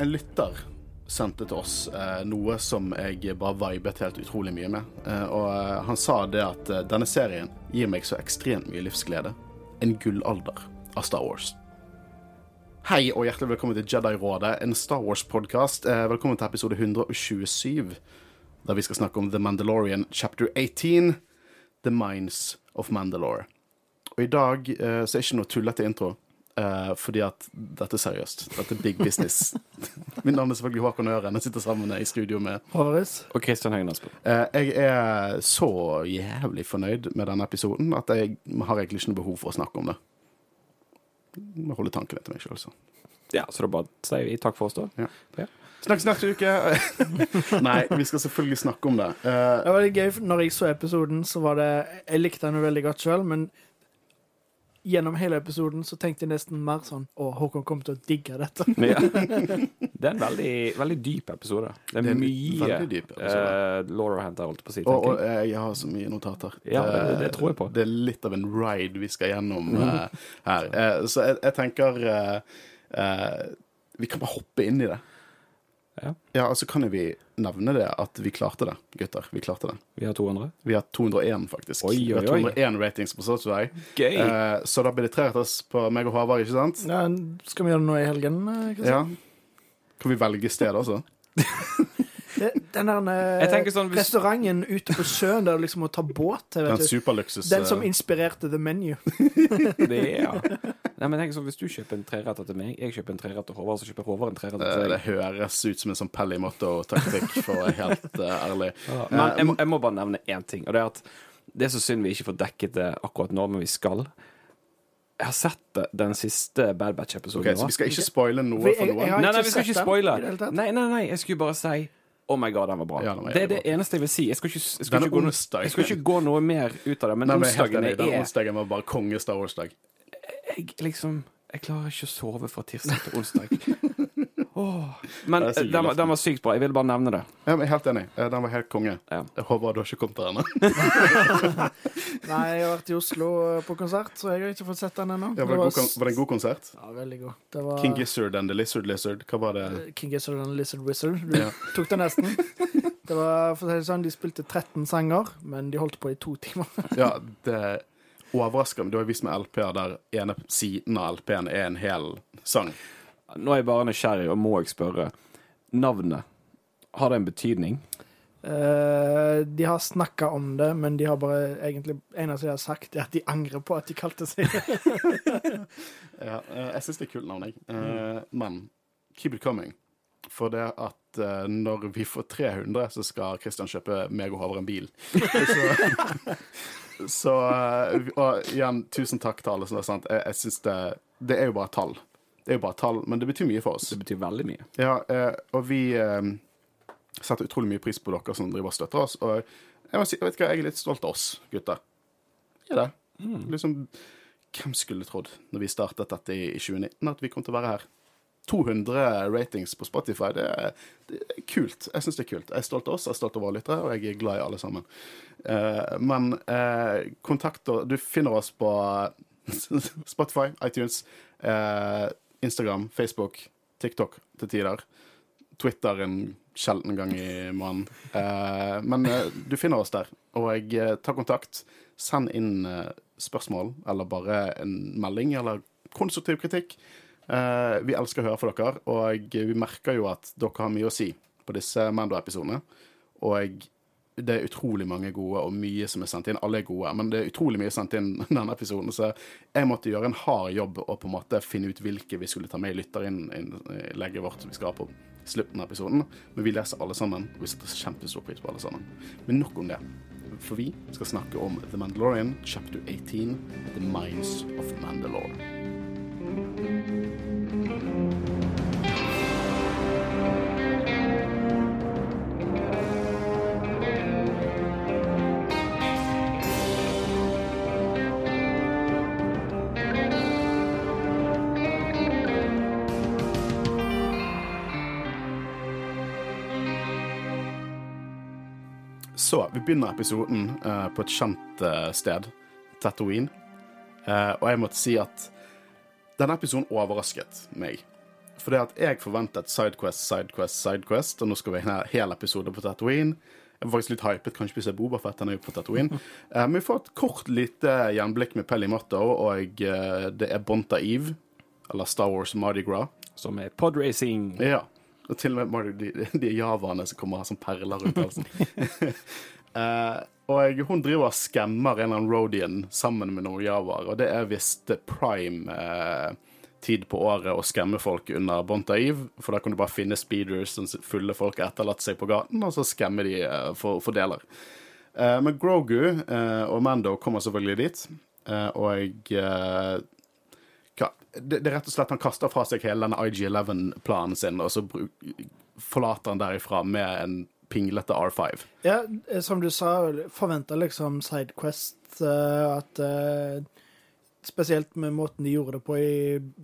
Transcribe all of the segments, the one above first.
en lytter sendte til oss eh, noe som jeg bare vibet helt utrolig mye med. Eh, og eh, han sa det at eh, denne serien gir meg så ekstremt mye livsglede. En gullalder av Star Wars. Hei og hjertelig velkommen til Jedi-rådet, en Star Wars-podkast. Eh, velkommen til episode 127, der vi skal snakke om The Mandalorian chapter 18, The Minds of Mandalore. Og i dag eh, så er ikke noe tullete intro. Eh, fordi at dette er seriøst. Dette er big business. Mitt navn er selvfølgelig Håkon Øren. Jeg sitter sammen i studio med Håvaris. Og Kristian Høgen Aspen. Eh, Jeg er så jævlig fornøyd med denne episoden at jeg har egentlig ikke noe behov for å snakke om det. Jeg må holde tankene til meg sjøl, så. Ja, så da bare sier vi takk for oss, da. Ja. Ja. Snakkes neste uke! Nei, vi skal selvfølgelig snakke om det. Uh, Det var litt gøy, for når jeg så episoden, så var det Jeg likte den jo veldig godt sjøl, men gjennom hele episoden så tenkte jeg nesten mer sånn Å, Håkon kommer til å digge dette. Ja. Det er en veldig, veldig dyp episode. Det er, Det er mye dyp eh, Laura henter, holdt jeg på å si. og, og jeg. eh, har så mye notater. Ja, det- det tror jeg på. Det er litt av en ride vi skal gjennom uh, her. Uh, så jeg, jeg tenker Vi kan bare hoppe inn i det. Ja. Ja, altså kan jo vi nevne det at vi klarte det, gutter. Vi klarte det. Vi har 200. Vi har 201, faktisk. Oi, oi, oi. Vi har oi, oi. 201 ratings på Spotify. Gøy! Eh, så da blir det oss på meg og Håvard, ikke sant? Ja, skal vi gjøre noe i helgen? Kristian? Ja. Kan vi velge sted også? Det, den der eh, sånn, hvis- restauranten ute på sjøen der du liksom må ta båt til, Den som eh, inspirerte The Menu. Det er ja. Nei, men tenk sånn, Hvis du kjøper en treretter til meg, jeg kjøper en treretter til Håvard, så kjøper Håvard en treretter til deg. det høres ut som en sånn Pelly Motto-taktikk, for å være helt uh, ærlig. Ja, Men jeg må, jeg må bare nevne én ting, og det er at det er så synd vi ikke får dekket det akkurat nå, men vi skal. Jeg har sett den siste Bad Batch-episoden. Ok, så vi skal ikke spoile noe For noe? Nei, nei, vi skal ikke spoile. Nei, nei, nei, jeg skulle bare si Oh my god, den var bra. Ja, den var det er det eneste jeg vil si. Jeg skal ikke, jeg skal ikke, gå, onsdag. jeg skal ikke gå noe mer ut av det, men men er. Den onsdagen var bare konge Star Wars-dag. jeg, liksom Jeg klarer ikke å sove fra tirsdag til onsdag. Åh. Men eh, den, var- den var sykt bra. Jeg vil bare nevne det. Ja, men jeg er helt enig. Eh, Den var helt konge. Ja. Jeg håper du har ikke kommet der ennå. Nei, jeg har vært i Oslo eh, på konsert, så jeg har ikke fått sett den ennå. Ja, var, det kon- var det en god konsert? Ja, veldig god. Det var King Gizzard and the Lizard Lizard. Hva var det? King Gizzard and the Lizard Wizard. Du Ja. tok det nesten. Det var, for å si det sånn, De spilte 13 sanger, men de holdt på i to timer. Ja, det overrasker meg. Du har vist meg LP-er der ene siden av LP-en er en hel sang. Nå er jeg bare nysgjerrig, og må jeg spørre. Navnet, har det en betydning? Uh, de har snakka om det, men de har bare egentlig eneste de har sagt, er at de angrer på at de kalte seg det. Ja, eh, jeg syns det er kult navn, jeg. Eh, Men keep it coming. For det at uh, når vi får 300, så skal Christian kjøpe meg og Håvard en bil. så så Og igjen, tusen takk til alle som har sendt. Jeg, jeg synes det Det er jo bare tall. Det er jo bare tall, men det betyr mye for oss. Det betyr veldig mye. Ja, eh, og vi eh, setter utrolig mye pris på dere som driver og støtter oss. Og jeg si, vet hva, jeg er litt stolt av oss, gutter. Er det. Liksom, hvem skulle trodd, når vi startet dette i, i 2019, at vi kom til å være her? 200 ratings på Spotify, det er, det er kult. Jeg syns det er kult. Jeg er stolt av oss, jeg er stolt av våre lyttere, og jeg er glad i alle sammen. Eh, men eh, kontakter Du finner oss på Spotify, iTunes, eh, Instagram, Facebook, TikTok til tider. Twitter en sjelden gang i måneden. Uh, men uh, du finner oss der. Og eh, tar kontakt. Send inn spørsmål, eller bare en melding, eller konstruktiv kritikk. Vi elsker å høre fra dere, og vi merker jo at dere har mye å si på disse Mando-episodene. Og det er utrolig mange gode, og mye som er sendt inn. Alle er gode, men det er utrolig mye sendt inn denne episoden, så jeg måtte gjøre en hard jobb og på en måte finne ut hvilke vi skulle ta med i lytterinnlegget vårt vi skal ha på slutten av episoden. Men vi leser alle sammen, og vi setter kjempestor pris på alle sammen. Men nok om det. For vi skal snakke om The Mandalorian, chapter 18, The Minds of Mandalore. Så vi begynner episoden uh, på et kjent uh, sted, Tatooine. Uh, og jeg måtte si at denne episoden overrasket meg. For det at jeg forventet Sidequest, Sidequest, Sidequest, og nå skal vi ha en hel episode på Tatooine. Jeg var faktisk litt hypet, kanskje vi ser Bobafett, han er jo på Tatooine. Men vi får et kort lite gjenblikk med Pelly Motto, og det er Bonta Eve, eller Star Wars Mardi Gras. Som er podracing. Ja. Og til og med bare de, de javaene som kommer her som perler rundt halsen. uh, og hun driver og skammer en eller annen Rodian sammen med noen javaer, og det er visst prime eh, tid på året å skamme folk under Bontaiv, for da kan du bare finne speeders som fulle folk har etterlatt seg på gaten, og så skammer de eh, for, for deler. Eh, men Grogu eh, og Mando kommer selvfølgelig dit, eh, og det, det er rett og slett Han kaster fra seg hele denne IG-11-planen sin, og så forlater han derifra med en pinglete R5. Ja, eh, som du sa, forventa liksom Sidequest eh, at eh, Spesielt med måten de gjorde det på i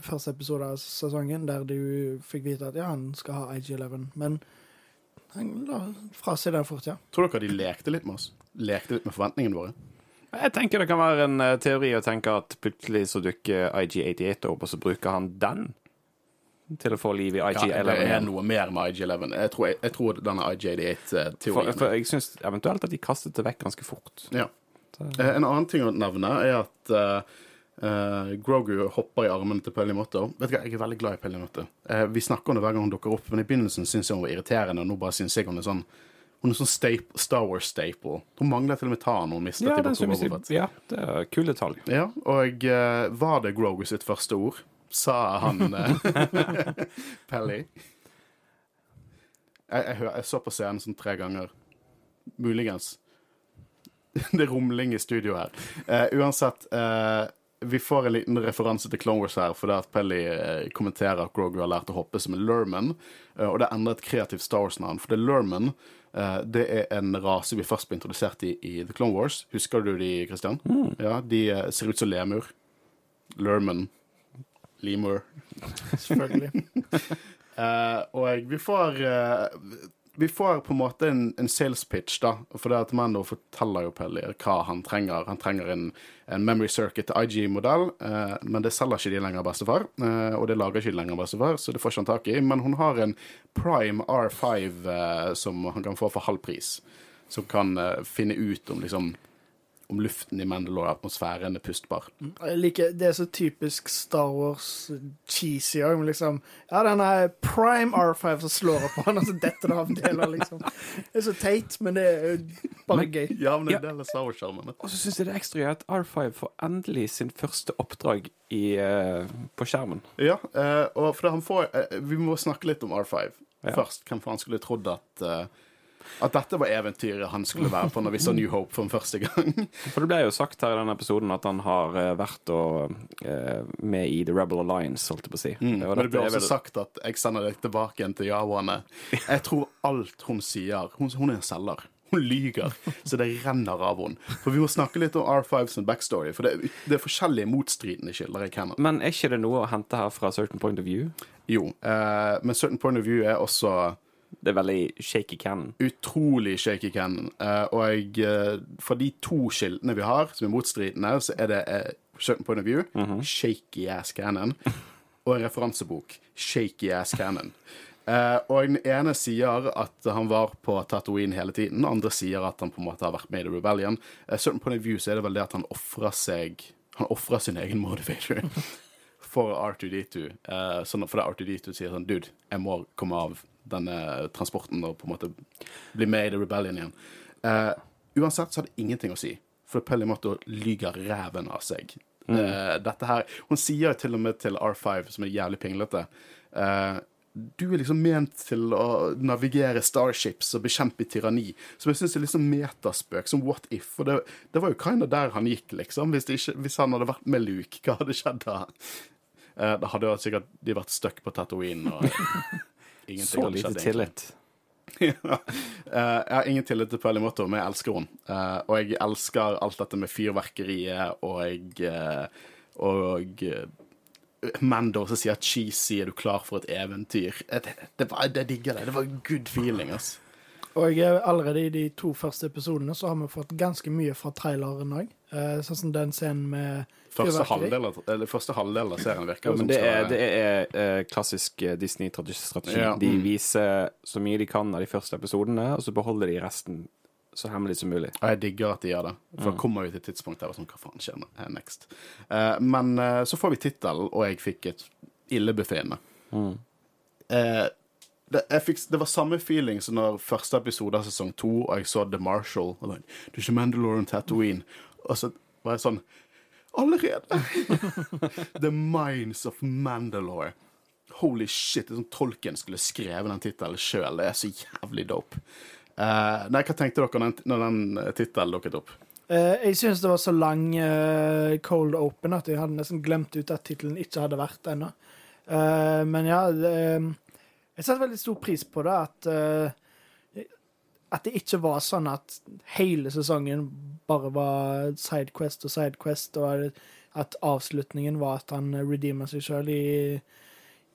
første episode av sesongen, der du fikk vite at ja, han skal ha IG11. Men han la fra seg den fort, ja. Tror dere de lekte litt med oss? Lekte litt med forventningene våre? Jeg tenker det kan være en eh, teori å tenke at plutselig så dukker IG88 opp, og så bruker han den til å få liv i Ja, det IG11 er noe mer med IG11. Jeg tror, jeg, jeg tror denne IG88-teorien for jeg syns eventuelt at de kastet det vekk ganske fort. Ja. Eh, En annen ting å nevne er at uh, uh, Grogu hopper i armene til Pelly Motto. Vet du hva, Jeg er veldig glad i Pelly Motto. Eh, vi snakker om det hver gang hun dukker opp, men i begynnelsen syns jeg hun var irriterende. Og nå bare synes jeg hun er sånn Hun noe sånn staple, Star Wars-staple. Hun mangler til og med ta når mistet Ja, Fett. ja, det er kule kul detalj. Ja, og uh, var det Grogu sitt første ord? Sa han eh, Pelly? Jeg, jeg, jeg så på scenen sånn tre ganger. Muligens. Det er rumling i studio her. Uh, uansett, eh, vi får en liten referanse til Clone Wars her, fordi at Pelly eh, kommenterer at Grogu har lært å hoppe som en Lurman, eh, og det endrer et kreativt Star Wars-navn. For det er Lurman eh, det er en rase vi først ble introdusert i i The Clone Wars. Husker du de, Christian? Ja, De ser ut som lemur. Lurman. Lemur. Selvfølgelig. Uh, og vi får eh, Vi får på en måte en, en sales pitch, da. For det at Mando forteller jo Pellier hva han trenger. Han trenger en, en Memory Circuit IG-modell, eh, men det selger ikke de lenger, bestefar. Eh, og det lager ikke de lenger, bestefar, så det får ikke han tak i. Men hun har en Prime R5 eh, som han kan få for halv pris. Som kan eh, finne ut om liksom om luften i Mandalore-atmosfæren er pustbar. Jeg liker, det er så typisk Star Wars cheesy òg. Liksom. Ja, den er prime R5 som slår opp på han, og så detter det av deler, liksom. Det er så teit, men det er jo bare gøy. Ja, men det er en del av Star Wars-skjermene. Og så syns jeg det er ekstra gøy at R5 får endelig sin første oppdrag i, uh, på skjermen. Ja, uh, og for han får uh, Vi må snakke litt om R5 Ja. først. Hvem faen skulle trodd at at dette var eventyret han skulle være på når vi så New Hope for den første gang. For det ble jo sagt her i denne episoden at han har eh, vært og, eh, med i The Rebel Alliance, holdt jeg på å si. Mm. Og Men det ble er også vel- sagt at jeg sender deg tilbake igjen til Yawaene. Jeg tror alt hun sier Hun, hun er en selger. Hun lyger, så det renner av henne. For vi må snakke litt om R5 sin backstory, for det, det er forskjellige motstridende kilder i Canada. Men er ikke det noe å hente her fra Certain Point of View? Jo, eh, men certain point of view er også Det er veldig shaky cannon. utrolig shaky cannon. Eh, og jeg, eh, for de to kildene vi har, som er motstridende, så er det certain point of view, shaky ass cannon, og en referansebok, shaky ass cannon. Uh, og den ene sier at han var på Tatooine hele tiden, den andre sier at han på en måte har vært med i The Rebellion. Eh, certain point of view så er det vel det at han ofrer seg Han ofrer sin egen motivator for R2D2. Uh, sånn, for det R2D2 sier sånn Dude, jeg må komme av denne transporten og på en måte bli med i The Rebellion igjen. Uh, uansett så har det ingenting å si, for Pelly Motto lyger ræven av seg. Eh, dette her Hun sier til og med til R5, som er jævlig pinglete uh, du er liksom ment til å navigere starships og bekjempe tyranni. Som jeg syns er liksom metaspøk, som what if. Og det, det var jo kinda der han gikk, liksom. Hvis, det ikke, hvis han hadde vært med Luke, hva hadde skjedd da? Da hadde jo sikkert de vært stuck på Tatooine. Og ingenting Så lite skjedd, tillit. ja. Eh, jeg har ingen tillit til Pelly Motto, men jeg elsker henne. Eh, og jeg elsker alt dette med fyrverkeriet og eh, Og Mando som sier cheesy, er du klar for et eventyr? Det, det, det digger det. Det var good feeling, ass. Og eh, allerede i de to første episodene så har vi fått ganske mye fra traileren òg. Sånn som den scenen med Første fyrverkeri. halvdel, eller, første halvdel av serien virker Ja, men det er, det er eh, klassisk eh, Disney-strategi. Ja. De Mm. viser så mye de kan av de første episodene, og så beholder de resten så hemmelig som mulig. Og jeg digger at de gjør det. For da kommer vi til et tidspunkt der sånn, hva faen skjer nå? Eh, next? Eh, men eh, så får vi tittelen, og jeg fikk et illebefinnende. Eh, det, fikk, det var samme feeling som når første episode av sesong to, og jeg så The Marshal. Og like, du er Mandalorian Tatooine. Og så var jeg sånn Allerede! The Minds of Mandalore. Holy shit. Det er som Tolkien skulle skrevet den tittelen sjøl. Det er så jævlig dope. Uh, nei, hva tenkte dere når den, den eh, tittelen dukket opp? Uh, jeg syns det var så lang uh, cold open at jeg hadde nesten glemt ut at tittelen ikke hadde vært ennå. Men ja, det, jeg setter veldig stor pris på det at eh, At det ikke var sånn at hele sesongen bare var sidequest og sidequest, og at avslutningen var at han redeemer seg sjøl i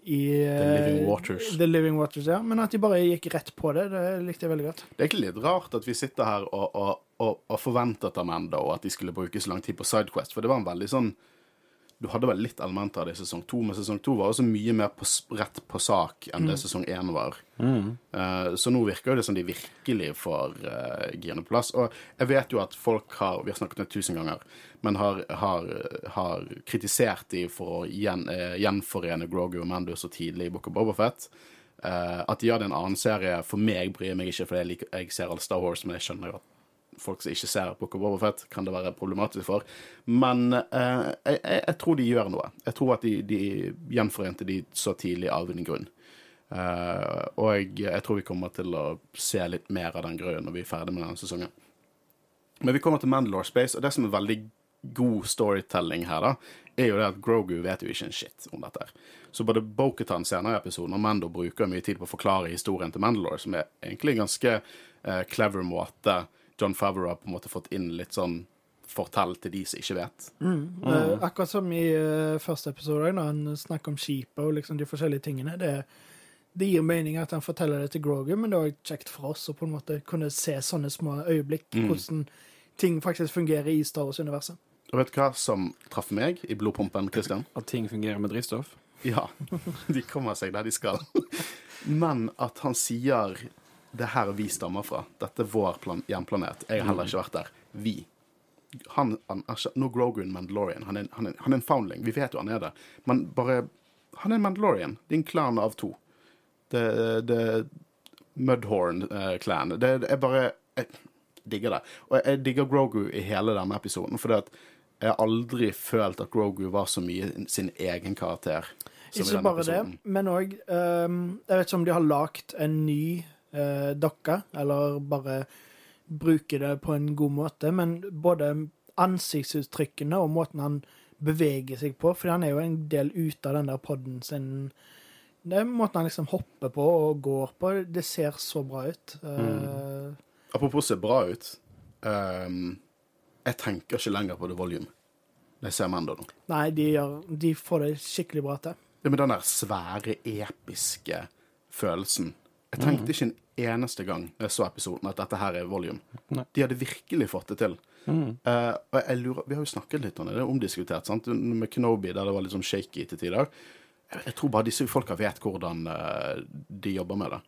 i The Living eh, Waters. The Living Waters, ja. Men at de bare gikk rett på det, det likte jeg veldig godt. Det er egentlig litt rart at vi sitter her og, og, og, og forventet av Mando og at de skulle bruke så lang tid på Sidequest, for det var en veldig sånn Du hadde vel litt elementer av det i sesong to, men sesong to var også mye mer på, rett på sak enn det sesong én var. Eh, så nå virker det som de virkelig får uh, girene på plass. Og jeg vet jo at folk har Vi har snakket om det tusen ganger, men har, har, har kritisert de for å gjen, uh, gjenforene Grogu og Mando så tidlig i Book of Bobafett. Uh, at de hadde en annen serie, for meg bryr jeg meg ikke, for jeg, liker, jeg ser alle Star Wars, men jeg skjønner jo at folk som ikke ser Book of Bobafett, kan det være problematisk for. Men eh, jeg, jeg, tror de gjør noe. Jeg tror at de, de gjenforente de så tidlig av en grunn. Eh, og jeg tror vi kommer til å se litt mer av den grunnen når vi er ferdig med denne sesongen. Men vi kommer til Mandalore Space, og det som er veldig god storytelling her, da, er jo det at Grogu vet jo ikke en shit om dette. Så både Boketan senere i episoden og Mando bruker mye tid på å forklare historien til Mandalore, som er egentlig en ganske eh, clever måte John Favreau har på en måte fått inn litt sånn fortell til de som ikke vet. Eh, akkurat som i uh, første episode, når han snakker om skipet og liksom de forskjellige tingene. Det, det gir mening at han forteller det til Grogu, men det er òg kjekt for oss å på en måte kunne se sånne små øyeblikk, hvordan ting faktisk fungerer i Star Wars-universet. Og vet du hva som traff meg i blodpumpen, Christian? At ting fungerer med drivstoff. Ja, de kommer seg der de skal. Men at han sier det er her vi stammer fra. Dette er vår plan hjemplanet. Jeg har heller ikke vært der. Vi. Han, han er ikke- Nå er Grogu en Mandalorian. Han er, han, er, han er en foundling. Vi vet jo han er det. Men bare Han er en Mandalorian. Det er en klan av to. Det, det Mudhorn-klan. Det, det er bare Jeg digger det. Og jeg, jeg digger Grogu i hele denne episoden, fordi at jeg har aldri følt at Grogu var så mye sin egen karakter. som Ikke bare det, men òg Jeg vet ikke om de har lagd en ny uh, dokke, eller bare bruke det på en god måte, men både ansiktsuttrykkene og måten han beveger seg på, for han er jo en del ute av den der podden sin Det er måten han liksom hopper på og går på. Det ser så bra ut. Eh, Apropos se bra ut. Um, jeg tenker ikke lenger på The Volume Det ser man da nå. Nei, de, gjør, de får det skikkelig bra til. Ja, men den der svære, episke følelsen. Jeg tenkte ikke en eneste gang jeg så episoden at dette her er Volume. Nei. De hadde virkelig fått det til. Eh, og jeg lurer, Vi har jo snakket litt om det, det er omdiskutert, sant? med Kenobi, der det var litt sånn shaky til tider. Jeg, jeg tror bare disse folka vet hvordan uh, de jobber med det.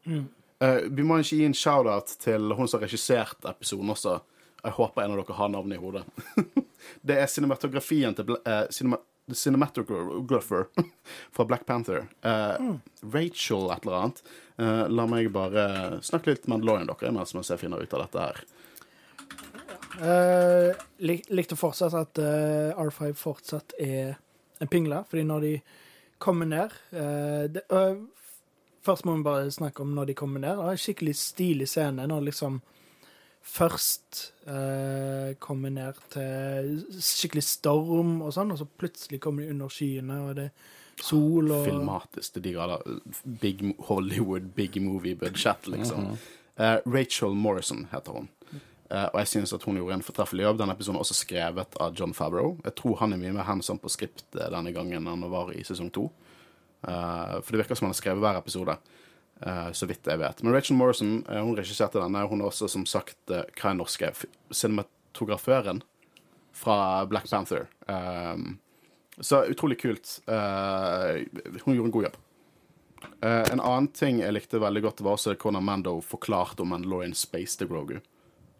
Eh, vi må ikke gi en shout-out til hun som har regissert episoden også. Jeg håper en av dere har navnet i hodet. det er cinematografien til eh, cinema, Cinematographer fra Black Panther. Eh, Rachel et eller annet. Eh, la meg bare snakke litt Mandalorian dere mens vi ser finner ut av dette her. Uh, lik, likte fortsatt at uh, R5 fortsatt er en pingle, fordi når de kommer ned uh, det, Først må vi bare snakke om når de kommer ned. Det er en skikkelig stilig scene når liksom først eh, kommer ned til skikkelig storm og sånn, og så plutselig kommer de under skyene, og det er sol og Filmatisk til de grader. Big Hollywood, big movie budsjett, liksom. Eh, Rachel Morrison heter hun. Eh, og jeg synes at hun gjorde en fortreffelig jobb. Denne episoden er også skrevet av John Favreau. Jeg tror han er mye mer hands on på skriptet denne gangen enn han var i sesong to. Eh, for det virker som han har skrevet hver episode. Eh, så vidt jeg vet. Men Rachel Morrison eh, hun regisserte denne. Hun er også som sagt eh, hva er norsk? Cinematograføren fra Black Panther. Um, så utrolig kult. Hun gjorde en god jobb. En annen ting jeg likte veldig godt, var også hvordan Mando forklarte om Mandalorian Space til Grogu.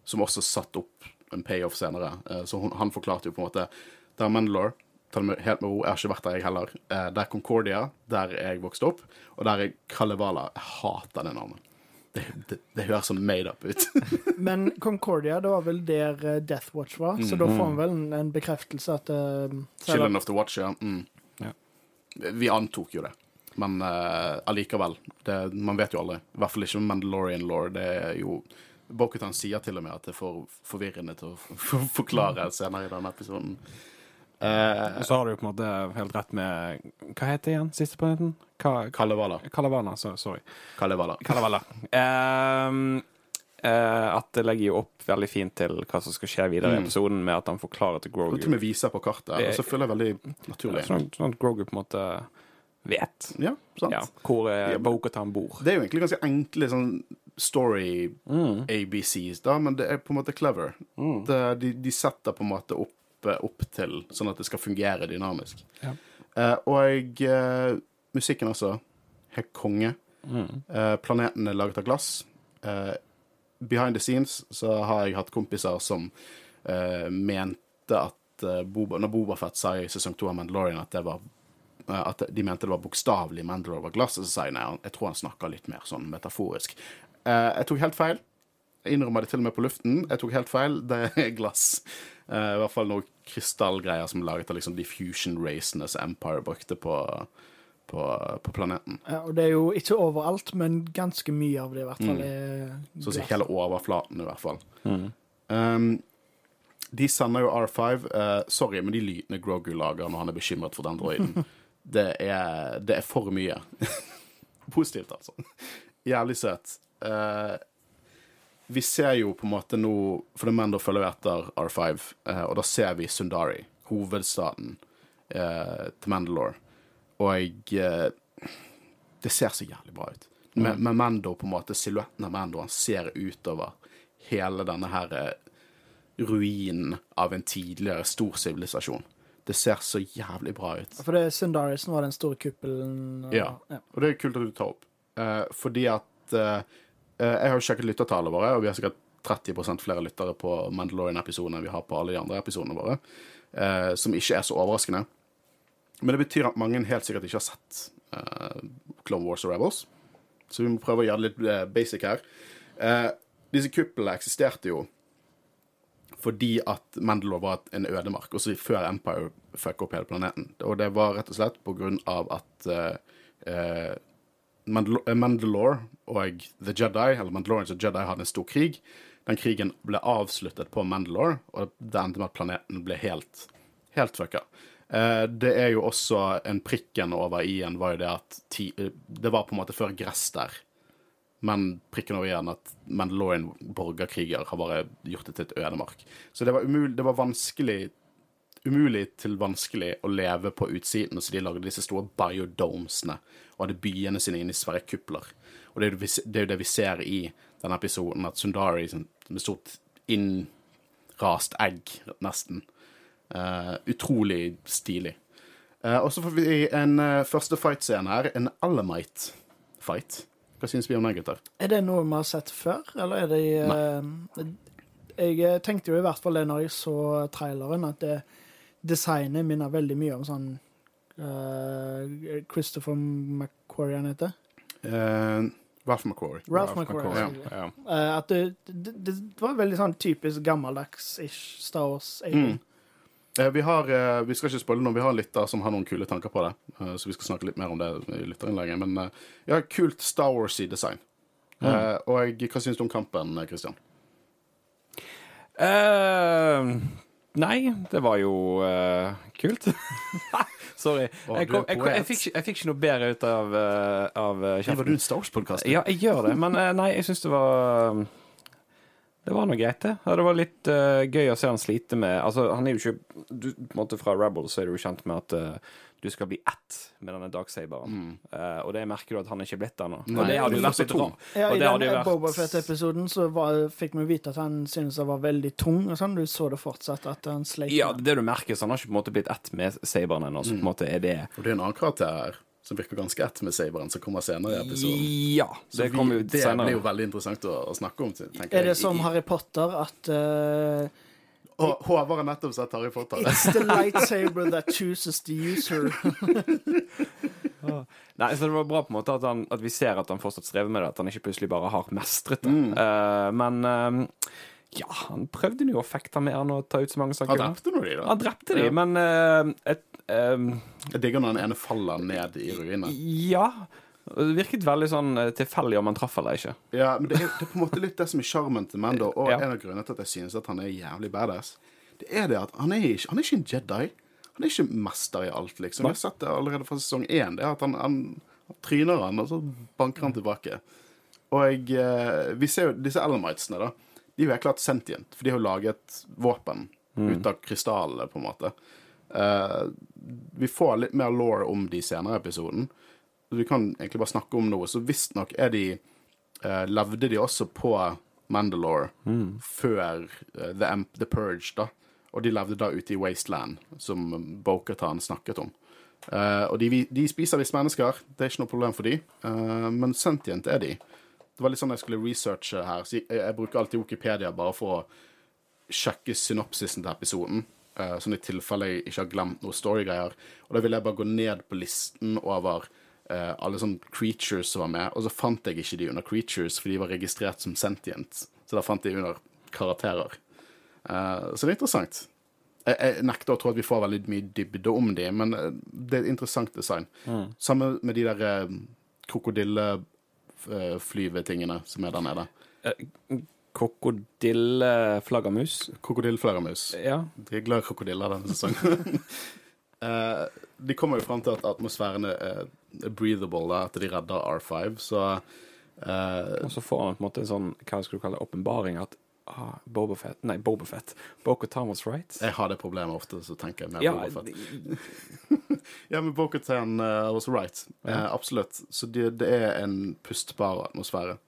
Som også satte opp en payoff senere. Så hun, han forklarte jo på en måte Det er Mandalore. Ta det med, helt med ro. Jeg har ikke vært der, jeg heller. Eh, det er Concordia, der jeg vokste opp. Og der er Kalevala. Jeg hater det navnet. Det, det, det høres sånn made up ut. Men Concordia, det var vel der eh, Death Watch var, så da får vi vel en, en bekreftelse at uh, Children of the Watch, ja. Mm. Ja. Vi antok jo det. Men uh, allikevel. det, man vet jo aldri. I hvert fall ikke med Mandalorian law. Det er jo Bokutan sier til og med at det er for forvirrende til å for forklare senere i denne episoden. Eh, Så har du jo på en måte helt rett med Hva heter det igjen? Siste planeten? Ka Kalevala. Kalevala, så, sorry. Kalevala. Kalevala. Uh, uh, at det legger jo opp veldig fint til hva som skal skje videre i Mm. episoden, med at han forklarer til Grogu. til og med viser på kartet. Det- Og så føler jeg veldig naturlig. Sånn, sånn at Grogu på en måte vet Ja, sant? ja, hvor Ja, eh, bor. Det er jo egentlig ganske enkle sånn story Mm. ABCs, da, men det er på en måte clever. Det, de, de setter på en måte opp, eh, opp til sånn at det skal fungere dynamisk. Ja. Uh, og uh, musikken også. Helt konge. Mm. Uh, planeten er laget av glass. Eh, behind the scenes så har jeg hatt kompiser som mente at Boba, når Boba Fett sa i sesong to av Mandalorian at det var at de mente det var bokstavelig Mandalore var glass, og så sa jeg nei, jeg tror han snakker litt mer sånn metaforisk. Eh, jeg tok helt feil. Jeg innrømmer det til og med på luften. Jeg tok helt feil. Det er glass. Eh, I hvert fall noen krystallgreier som er laget av liksom diffusion racene som Empire brukte på, på, på planeten. Ja, og det er jo ikke overalt, men ganske mye av det i hvert fall Mm. Så å si hele overflaten, i hvert fall. Mm. Um, de sender jo R5. Uh, sorry, men de lydene Grogu lager når han er bekymret for den droiden, det er, det er for mye. Positivt, altså. Jævlig søt. Eh, vi ser jo på en måte nå For det er Mando følger jo etter R5, eh, og da ser vi Sundari, hovedstaden eh, til Mandalore. Og eh, det ser så jævlig bra ut. Med, med Mando på en måte, silhuetten av Mando, han ser utover hele denne her eh, ruinen av en tidligere stor sivilisasjon. Det ser så jævlig bra ut. For det er Sundari som var den store kuppelen. og- Ja. Og det er kult at du tar opp. Eh, fordi at eh, Jeg har jo sjekket lyttertallene våre, og vi har sikkert 30% flere lyttere på Mandalorian-episodene enn vi har på alle de andre episodene våre. eh, som ikke er så overraskende. Men det betyr at mange helt sikkert ikke har sett eh, Clone Wars og Rebels. Så vi må prøve å gjøre det litt eh, basic her. Eh, disse kuplene eksisterte jo fordi at Mandalore var en ødemark, også før Empire fucka opp hele planeten. Og det var rett og slett på grunn av at eh, eh, eh, Mandalore og The Jedi, eller Mandalorians og Jedi, hadde en stor krig. Den krigen ble avsluttet på Mandalore, og det endte med at planeten ble helt, helt fucka. Eh, det er jo også en prikken over i-en var jo det at ti, eh, det var på en måte før gress der. Men prikken over i-en at Mandalorian borgerkriger har bare gjort det til et ødemark. Så det var, umulig, det var vanskelig umulig til vanskelig å leve på utsiden, så de lagde disse store biodomesene og hadde byene sine inne i svære kupler. Og det er, jo det vi det vi ser i denne episoden, at Sundari med stort innrast egg, nesten. Uh, utrolig stilig. Uh, og så får vi en uh, første fight-scene her, en Alamite-fight. Hva syns vi om den, gutter? Er det noe vi har sett før, eller er det Nei. Jeg tenkte jo i hvert fall det når jeg så traileren, at det, designet minner veldig mye om sånn uh, Christopher McQuarrie han heter. Uh, Ralph McQuarrie. Ralph McQuarrie. Ja. Ja. Ja. Uh, at det, det, det var veldig sånn typisk gammeldags-ish Star Wars. Mm. Eh, Vi har, vi skal ikke spoile noe, vi har en lytter som har noen kule tanker på det. eh, Så vi skal snakke litt mer om det i lytterinnlegget. Men ja, kult Star Wars-y design. Mm. og hva syns du om kampen, Christian? Eh, nei, det var jo uh, kult. Sorry. Å, Jeg, kom, jeg, kom, jeg, fikk, jeg fikk ikke noe bedre ut av, uh, av kjeften. Var du en Star Wars-podkast? Ja, jeg gjør det, men uh, nei, jeg syns det var Det var nå greit, det. Ja, det var litt uh, gøy å se han slite med Altså, han er jo ikke du, På en måte Fra Rebels så er du kjent med at uh, du skal bli ett med denne Darksaberen. Eh, og det merker du at han ikke er blitt ennå. Og det hadde jo vært så tung. Ja, I den vært- Boba Fett-episoden så var, fikk vi vite at han syntes han var veldig tung. og sånn. Du så det fortsatt, at han sleit. Ja, det du merker, så han har ikke på en måte blitt ett med saberen ennå. Så på en måte er det Og det er en annen karakter her som virker ganske ett med saberen, som kommer senere i episoden. Ja. Det vi, kommer jo det senere. blir jo veldig interessant å, å snakke om. Er det jeg. som Harry Potter at uh, Håvard har nettopp sett Harry Potter. It's the lightsaber that chooses the user. Nei, så det var bra på en måte at, han, at vi ser at han fortsatt strever med det, at han ikke plutselig bare har mestret det. Mm. Uh, men uh, ja, han prøvde jo å fekte mer enn å ta ut så mange saker. Han drepte nå de, da. Han drepte de, Ja. men uh, et, eh, Jeg digger når den ene faller ned i ruinene. Ja. Det virket veldig sånn eh, tilfeldig om han traff eller ikke. Ja, men det er, det er på en måte litt det som er sjarmen til Mando, og Ja. en av grunnene til at jeg synes at han er jævlig badass. Det er det at han er ikke, han er ikke en Jedi. Han er ikke mester i alt, liksom. Vi har sett det allerede fra sesong én. Det er at han, han, han tryner han, og så banker han tilbake. Og jeg, vi ser jo disse Elamites-ene, da. De er jo helt klart sentient, for de har jo laget våpen ut av krystallene, på en måte. Eh, vi får litt mer law om de senere episoden episoden. Vi kan egentlig bare snakke om noe. Så visstnok er de uh, Levde de også på Mandalore før uh, The, The Purge, da. Og de levde da ute i Wasteland, som Bokhatan snakket om. Og de, de spiser visst mennesker, det er ikke noe problem for de. Men sentient er de. Det var litt sånn jeg skulle researche her. Så jeg, jeg bruker alltid Wikipedia bare for å sjekke synopsisen til episoden. Sånn i tilfelle jeg ikke har glemt noe storygreier. Og da ville jeg bare gå ned på listen over uh, alle sånne creatures som var med, og så fant jeg ikke de under creatures, for de var registrert som sentient. Så da fant de under karakterer. Uh, så det er interessant. Jeg, jeg nekter å tro at vi får veldig mye dybde om de, men det er et interessant design. Samme med de der uh, krokodilleflyvetingene som er der nede. Krokodilleflaggermus. Krokodilleflaggermus. Ja. De er glad i krokodiller denne sesongen. Eh, de kommer jo fram til at atmosfæren er breathable, da, at de redder R5, så uh, Og så får han på en måte en sånn, hva skal du kalle det, åpenbaring at ah, Boba Fett Nei, Boba Fett. Bo-Katan was right. jeg har det problemet ofte, så tenker jeg mer Ja, på Boba Fett. Ja, men Bo-Katan uh, was right. Eh, absolutt. Så det, det er en pustbar atmosfære.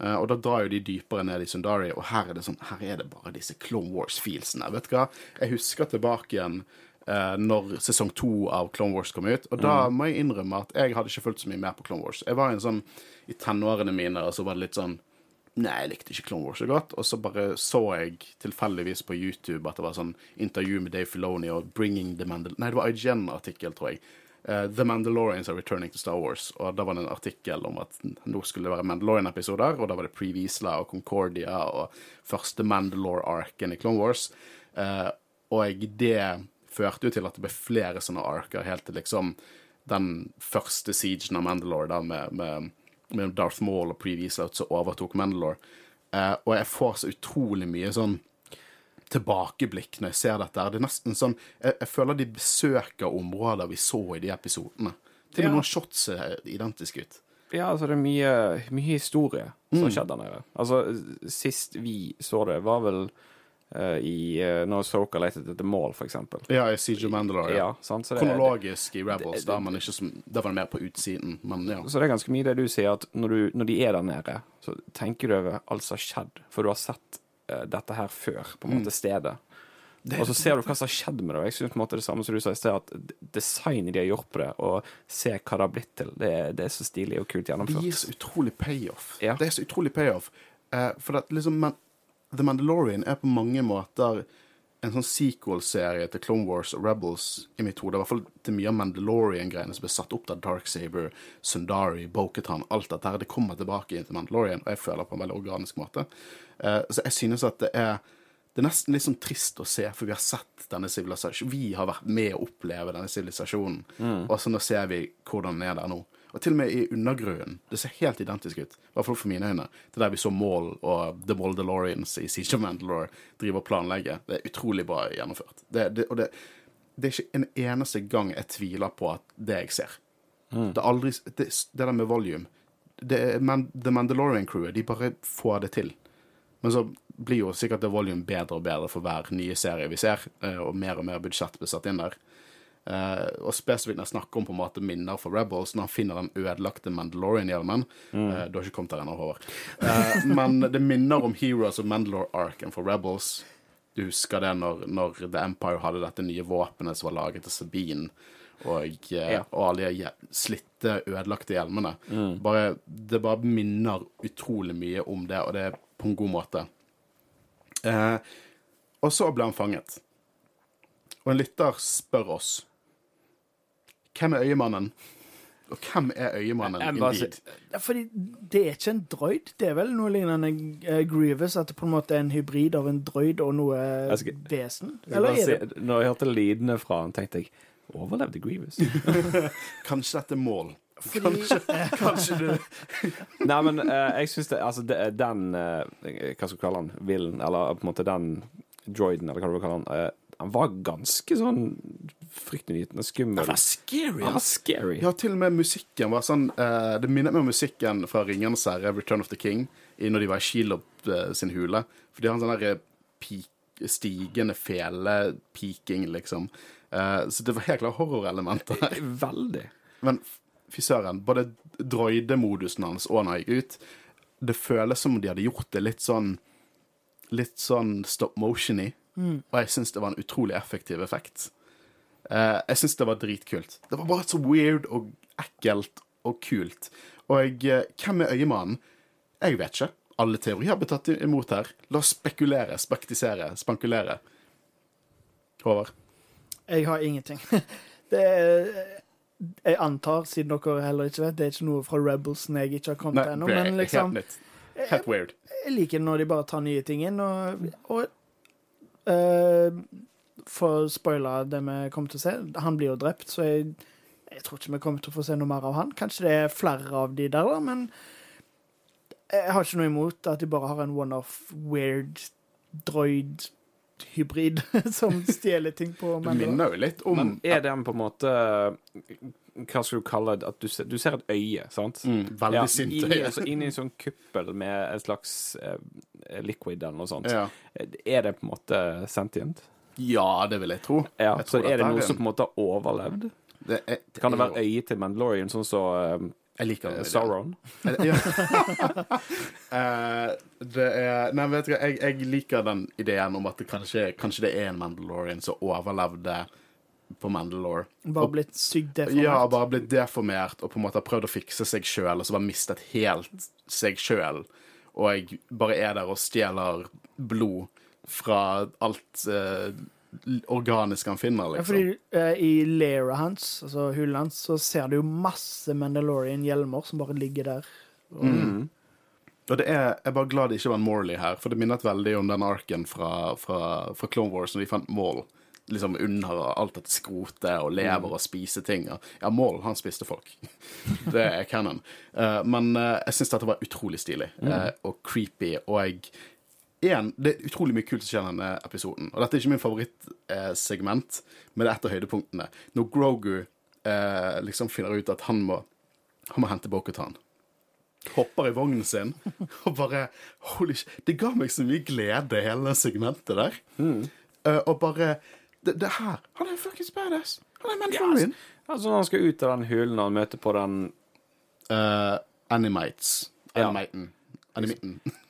Eh, og da drar jo de dypere ned i Sundari, og her er det sånn, her er det bare disse Clone Wars-feelsene. Vet du hva? Jeg husker tilbake igjen eh, når sesong to av Clone Wars kom ut, og da må jeg innrømme at jeg hadde ikke fulgt så mye med på Clone Wars. Jeg var en sånn, i tenårene mine, og så var det litt sånn Nei, jeg likte ikke Clone Wars så godt. Og så bare så jeg tilfeldigvis på YouTube at det var sånn intervju med Dave Filoni og Bringing the Mandal... Nei, det var IGN-artikkel, tror jeg. Eh, the Mandalorians are returning to Star Wars. Og da var det en artikkel om at nå skulle det være Mandalorian-episoder, og da var det Pre-Visla og Concordia og første Mandalore-arken i Clone Wars. Eh, og det førte jo til at det ble flere sånne arker, helt til liksom den første siegen av Mandalore, da med, med med Darth Maul og Pre-Visla som overtok Mandalore. Eh, og jeg får så utrolig mye sånn tilbakeblikk når jeg ser dette. her. Det er nesten sånn Jeg, jeg føler de besøker områder vi så i de episodene. Til og med Ja. noen shots ser identiske ut. Ja, altså det er mye, mye historie som mm. skjedde der nede. Altså, sist vi så det, var vel uh, i uh, når Soka lette etter mål, for eksempel. Ja, i Siege of Mandalore. Ja, Ja. er- Kronologisk i Rebels, da, men ikke som, da var det mer på utsiden. Men ja. Så det er ganske mye det du sier, at når, du, når de er der nede, så tenker du over alt som har skjedd, for du har sett dette her før, på en måte stedet. Og så ser du hva som har skjedd med det. Og jeg synes på en måte det samme som du sa i sted, at designet de har gjort på det, og se hva det har blitt til, det, det er så stilig og kult Det gir gjennomført. så utrolig payoff. Ja. Det er så utrolig payoff. Eh, for at liksom Man The Mandalorian er på mange måter en sånn sequel-serie til Clone Wars og Rebels i mitt hode. I hvert fall til mye av Mandalorian-greiene som ble satt opp der. Darksaber, Sundari, Boketan, alt dette her. Det kommer tilbake inn til Mandalorian, og jeg føler på en veldig organisk måte. Eh, så jeg synes at det er det er nesten litt sånn trist å se, for vi har sett denne sivilisasjonen. Vi har vært med å oppleve denne sivilisasjonen, og så nå ser vi hvordan den er der nå. Og til og med i undergrunnen. Det ser helt identisk ut. I hvert fall for mine øyne. Det er der vi så Maul og The Moldalorians i Siege of Mandalore drive og planlegge. Det er utrolig bra gjennomført. Det, det, og det, det er ikke en eneste gang jeg tviler på at det jeg ser. Det er aldri Det, det der med volume det men, The Mandalorian-crewet, de bare får det til. Men så blir jo sikkert det volume bedre og bedre for hver nye serie vi ser, eh, og mer og mer budsjett blir satt inn der. Eh, og spesifikt når jeg snakker om på en måte minner for Rebels, når han finner den ødelagte Mandalorian-hjelmen eh, Du har ikke kommet der ennå, Håvard. Men det minner om Heroes of Mandalore-arken for Rebels. Du husker det når, når The Empire hadde dette nye våpenet som var laget av Sabine, og, Ja. og alle de hje- slitte, ødelagte hjelmene. Bare, det bare minner utrolig mye om det, og det er på en god måte. Eh, og så ble han fanget. Og en lytter spør oss Hvem er øyemannen? Og hvem er øyemannen indeed? Ja, fordi det er ikke en droid. Det er vel noe lignende uh, Grievous, at det på en måte er en hybrid av en droid og noe Jeg skal- vesen? Jeg Eller bare er det si- Når jeg hørte lydene fra han, tenkte jeg Overlevde Grievous? Kanskje dette er mål? fordi, Kanskje du Nei, men eh, jeg syns det Altså, det, den eh, Hva skal vi kalle han? Villen, eller på en måte den droiden, eller hva du vil kalle han, eh, han var ganske sånn fryktinngytende skummel. Han var scary, Han var scary. Ja, til og med musikken var sånn eh, Det minnet meg om musikken fra Ringenes herre, Return of the King, i når de var i Shelob eh, sin hule. For de har en sånn der stigende fele-peaking, liksom. Eh, så det var helt klart horrorelementer her. Veldig. Men fy søren, både droidemodusen hans og når han gikk ut, det føles som om de hadde gjort det litt sånn Litt sånn stop motion-y. Og jeg syns det var en utrolig effektiv effekt. Eh, jeg syns det var dritkult. Det var bare så weird og ekkelt og kult. Og jeg, eh, hvem er øyemannen? Jeg vet ikke. Alle teorier blir tatt imot her. La oss spekulere, spektisere, spankulere. Håvard? Jeg har ingenting. Det er, jeg antar, siden dere heller ikke vet, det er ikke noe fra Rebelsen jeg ikke har kommet ennå, men liksom helt. Helt weird. Jeg liker når de bare tar nye ting inn, og, og uh, For å spoile det vi kommer til å se, han blir jo drept, så jeg, jeg tror ikke vi kommer til å få se noe mer av han. Kanskje det er flere av de der, da, men jeg har ikke noe imot at de bare har en one-off weird droid-hybrid som stjeler ting på Det Mandalore. minner jo litt om Men er den på en måte Hva skal du kalle det? At du ser, du ser et øye, sant? mm, veldig Ja, sint inni, øye. altså, inni en sånn kuppel med en slags eh, liquid eller noe sånt. Ja. Er det på en måte sentient? ja, det vil jeg tro. Ja, Jeg så tror er det noe en- som på en måte har overlevd? det er, Kan det være øyet til Mandalorian, sånn som Jeg liker den ideen. Sauron? Ja. Eh, det er Nei, vet du hva, jeg, jeg liker den ideen om at det kanskje, kanskje det er en Mandalorian som overlevde på Mandalore. Bare Og- blitt sykt deformert. Ja, bare blitt deformert og på en måte har prøvd å fikse seg sjøl, og så bare mistet helt seg sjøl. Og jeg bare er der og stjeler blod fra alt eh, organisk han finner, liksom. Ja, fordi uh, i lairet hans, altså hullet hans, så ser du jo masse Mandalorian-hjelmer som bare ligger der. Og, Mm. Og det er, jeg er bare glad det ikke var en Morley her, for det minnet veldig om den arken fra, fra, fra Clone Wars når de fant Maul. Liksom under alt dette skrotet og lever og spiser ting. Ja, Maul, han spiste folk. Det er canon. Uh, men uh, jeg syns dette var utrolig stilig mm. og creepy, og jeg en, Det er utrolig mye kult som skjer i denne episoden. Og dette er ikke min favorittsegment, men det er et av høydepunktene. Når Grogu eh, liksom finner ut at han må, han må hente Bokutan hopper i vognen sin og bare Holy shit. Det ga meg så mye glede, hele det segmentet der. Eh, og bare det, det her Han er fuckings badass. Han er Mandalorian. Altså Når han skal ut av den hulen og møter på den Uh, Animates. Ja. Animaten.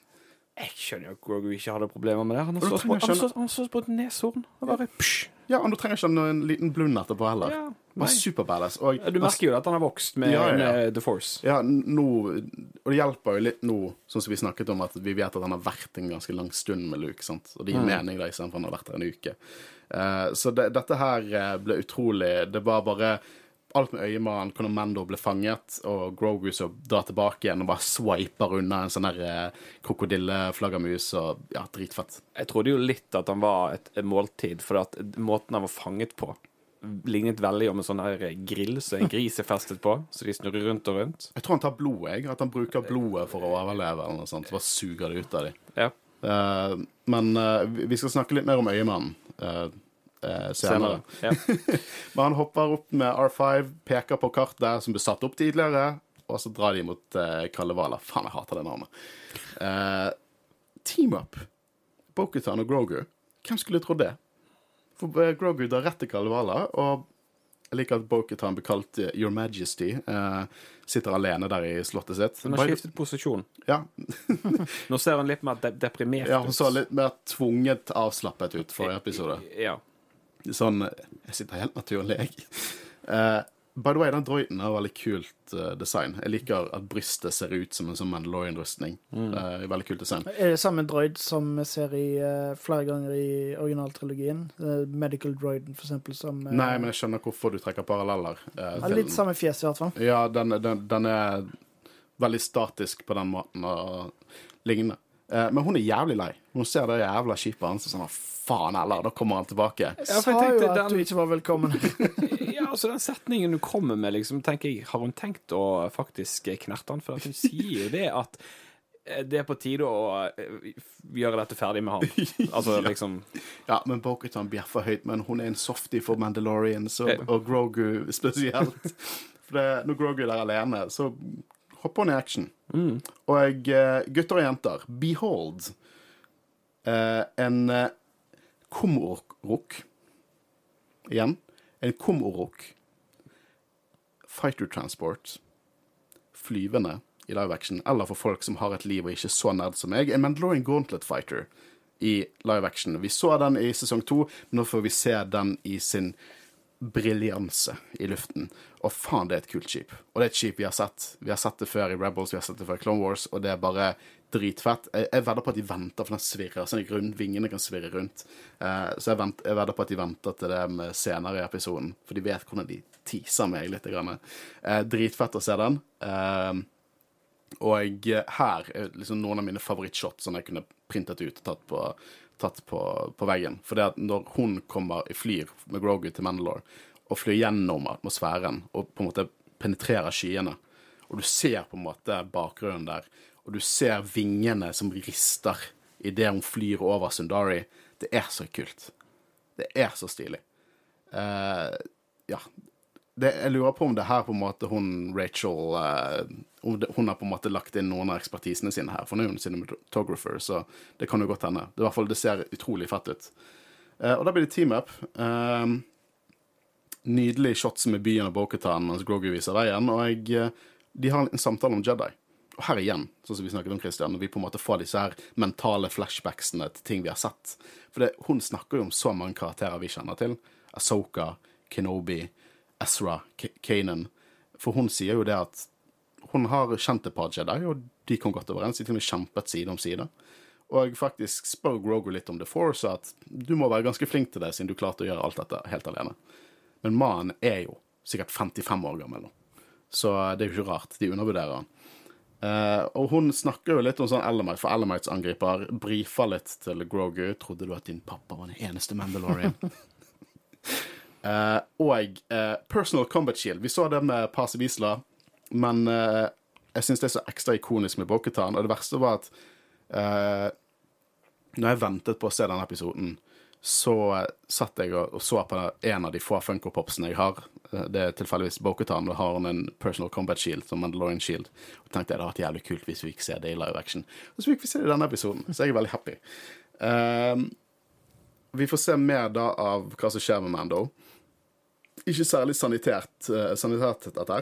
Jeg skjønner jo at Grogu ikke hadde problemer med det. Han på, trenger han et neshorn. Bare psj. Ja, og du trenger ikke en liten blund etterpå heller. Ja, Bare nei. superbadass. Og Du merker jo at han har vokst med, Ja, ja, ja. med The Force. Ja, nå Og det hjelper jo litt nå, sånn som vi snakket om, at vi vet at han har vært en ganske lang stund med Luke. sant? Og det gir mening da, istedenfor han har vært der en uke. Eh, så det, dette her eh, ble utrolig Det var bare alt med øyemannen, hvordan Mando ble fanget, og Grogu så drar tilbake igjen og bare swiper unna en sånn der eh, krokodilleflaggermus, og ja, dritfett. Jeg trodde jo litt at han var et, et måltid, for at måten han var fanget på, lignet veldig om en sånn her grill som en gris er festet på, så de snurrer rundt og rundt. Jeg tror han tar blodet, jeg. At han bruker blodet for å overleve, eller noe sånt. Så bare suger det ut av dem. Ja, Uh, men uh, vi skal snakke litt mer om øyemannen eh, eh, senere. senere. Ja. Men han hopper opp med R5, peker på kartet som ble satt opp tidligere, og så drar de mot uh, Kalevala. Faen, jeg hater det navnet. Eh, team up. Bokutan og Grogu. Hvem skulle trodd det? For eh, Grogu drar rett til Kalevala, og jeg liker at Bokutan blir kalt eh, Your Majesty. Eh, sitter alene der i slottet sitt. Han har skiftet posisjon. Ja, Nå ser han litt mer de deprimert ja, han så litt mer tvunget avslappet ut forrige episode. Ja. Sånn Jeg sitter helt naturlig, jeg. Uh, by the way, den droiden har veldig kult uh, design. Jeg liker at brystet ser ut som en sånn Mandalorian-rustning. Eh, veldig kult design. Er det samme droid som vi ser i flere ganger i originaltrilogien? Medical droiden, for eksempel, som Nei, men jeg skjønner hvorfor du trekker paralleller. litt samme fjes, i hvert fall. Ja, den, den, den er veldig statisk på den måten og lignende. Eh, men hun er jævlig lei. Hun ser det jævla skipet hans og sånn "Å, Faen heller, da kommer han tilbake. Jeg sa jo at den- du ikke var velkommen. ja, altså den setningen du kommer med, liksom, tenker jeg, har hun tenkt å faktisk knerte han? For at hun sier jo det at eh, det er på tide å eh, gjøre dette ferdig med han. Altså liksom Ja, men Bokutan bjeffer høyt, men hun er en softie for Mandalorian, og, og Grogu spesielt. For det, når Grogu er der alene, så hopper hun i action. Og eh, gutter og jenter, behold eh, en Komorok Igjen. En Komorok fighter transport flyvende i live action, eller for folk som har et liv og ikke er så nerd som meg, en Mandalorian Gauntlet Fighter i live action. Vi så den i sesong to, nå får vi se den i sin briljanse i luften. Og faen, det er et kult skip. Og det er et skip vi har sett. Vi har sett det før i Rebels, vi har sett det før i Clone Wars, og det er bare dritfett. Jeg, vedder på at de venter, for den svirrer sånn rundt. Vingene kan svirre rundt. Uh, så jeg, vent, jeg vedder på at de venter til det med senere i episoden, for de vet hvordan de teaser meg litt. Grann. Uh, dritfett å se den. Uh, og her er liksom noen av mine favorittshots som jeg kunne printet ut og tatt på, tatt på, på veggen. For det at når hun kommer i flyr med Grogu til Mandalore og flyr gjennom atmosfæren og på en måte penetrerer skyene, og du ser på en måte bakgrunnen der, og du ser vingene som rister idet hun flyr over Sundari, det er så kult. Det er så stilig. Uh, ja, det, jeg lurer på om det her på en måte hun Rachel uh, Hun har på en måte lagt inn noen av ekspertisene sine her, for nå er hun cinematographer, så det kan jo godt hende. Det, i hvert fall, det ser utrolig fett ut. Uh, og da blir det team up. Uh, nydelig shots med byen og Boketan mens Grogu viser veien, og jeg, de har en samtale om Jedi. Og her igjen, sånn som vi snakket om Christian, når vi på en måte får disse her mentale flashbacksene til ting vi har sett. For det, hun snakker jo om så mange karakterer vi kjenner til. Asoka, Kenobi, Ezra, Kanan. For hun sier jo det at hun har kjent et par Jedi, og de kom godt overens. De til og med kjempet side om side. Og faktisk spør Grogu litt om The Force, og at du må være ganske flink til det, siden du klarte å gjøre alt dette helt alene. Men mannen er jo sikkert 55 år gammel nå, så det er jo ikke rart. De undervurderer han. Eh, og hun snakker jo litt om sånn Elamite, for Elamites angriper brifer litt til Grogu. 'Trodde du at din pappa var den eneste Mandalorian?' uh, og uh, Personal Combat Shield. Vi så det med Pasi Wisla, men jeg syns det er så ekstra ikonisk med Boketan. Og det verste var at når jeg ventet på å se denne episoden, så satt jeg og, og så på en av de få Funko Popsene jeg har. Eh, Det er tilfeldigvis Bokutan. Da har hun en Personal Combat Shield som Mandalorian Shield. Og tenkte jeg det hadde vært jævlig kult hvis vi fikk se det i live action. Og så fikk vi se det i denne episoden, så jeg er veldig happy. Um, vi får se mer da av hva som skjer med Mando. Ikke særlig sanitert, uh, sanitert dette.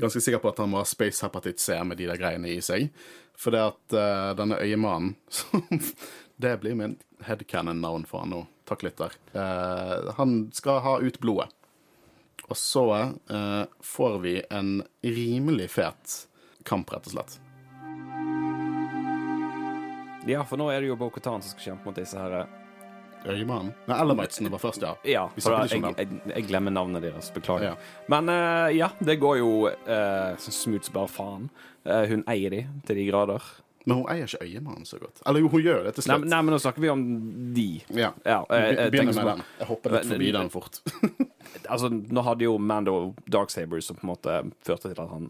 Ganske sikker på at han må ha space hepatitt C med de der greiene i seg. For det at uh, denne øyemannen Det blir min headcanon-navn for han nå. Takk litt der. Eh, han skal ha ut blodet. Og så eh, får vi en rimelig fet kamp, rett og slett. Ja, for nå er det jo Bo-Katan som skal kjempe mot disse her eh, Øyemannen? Nei, Elamite'sene var først, ja. Ja, for da, jeg, jeg, jeg glemmer navnet deres. Beklager. Ja. Men eh, ja, det går jo så smooth som bare faen. Eh, hun eier de til de grader. Men hun eier ikke øyemannen så godt. Eller jo, hun gjør det til Nei, slutt. nei, men nå snakker vi om de. Ja. Ja, eh, jeg, jeg Begynner med den. Jeg hopper litt forbi den fort. Altså, nå hadde jo Mando Darksaber som på en måte førte til at han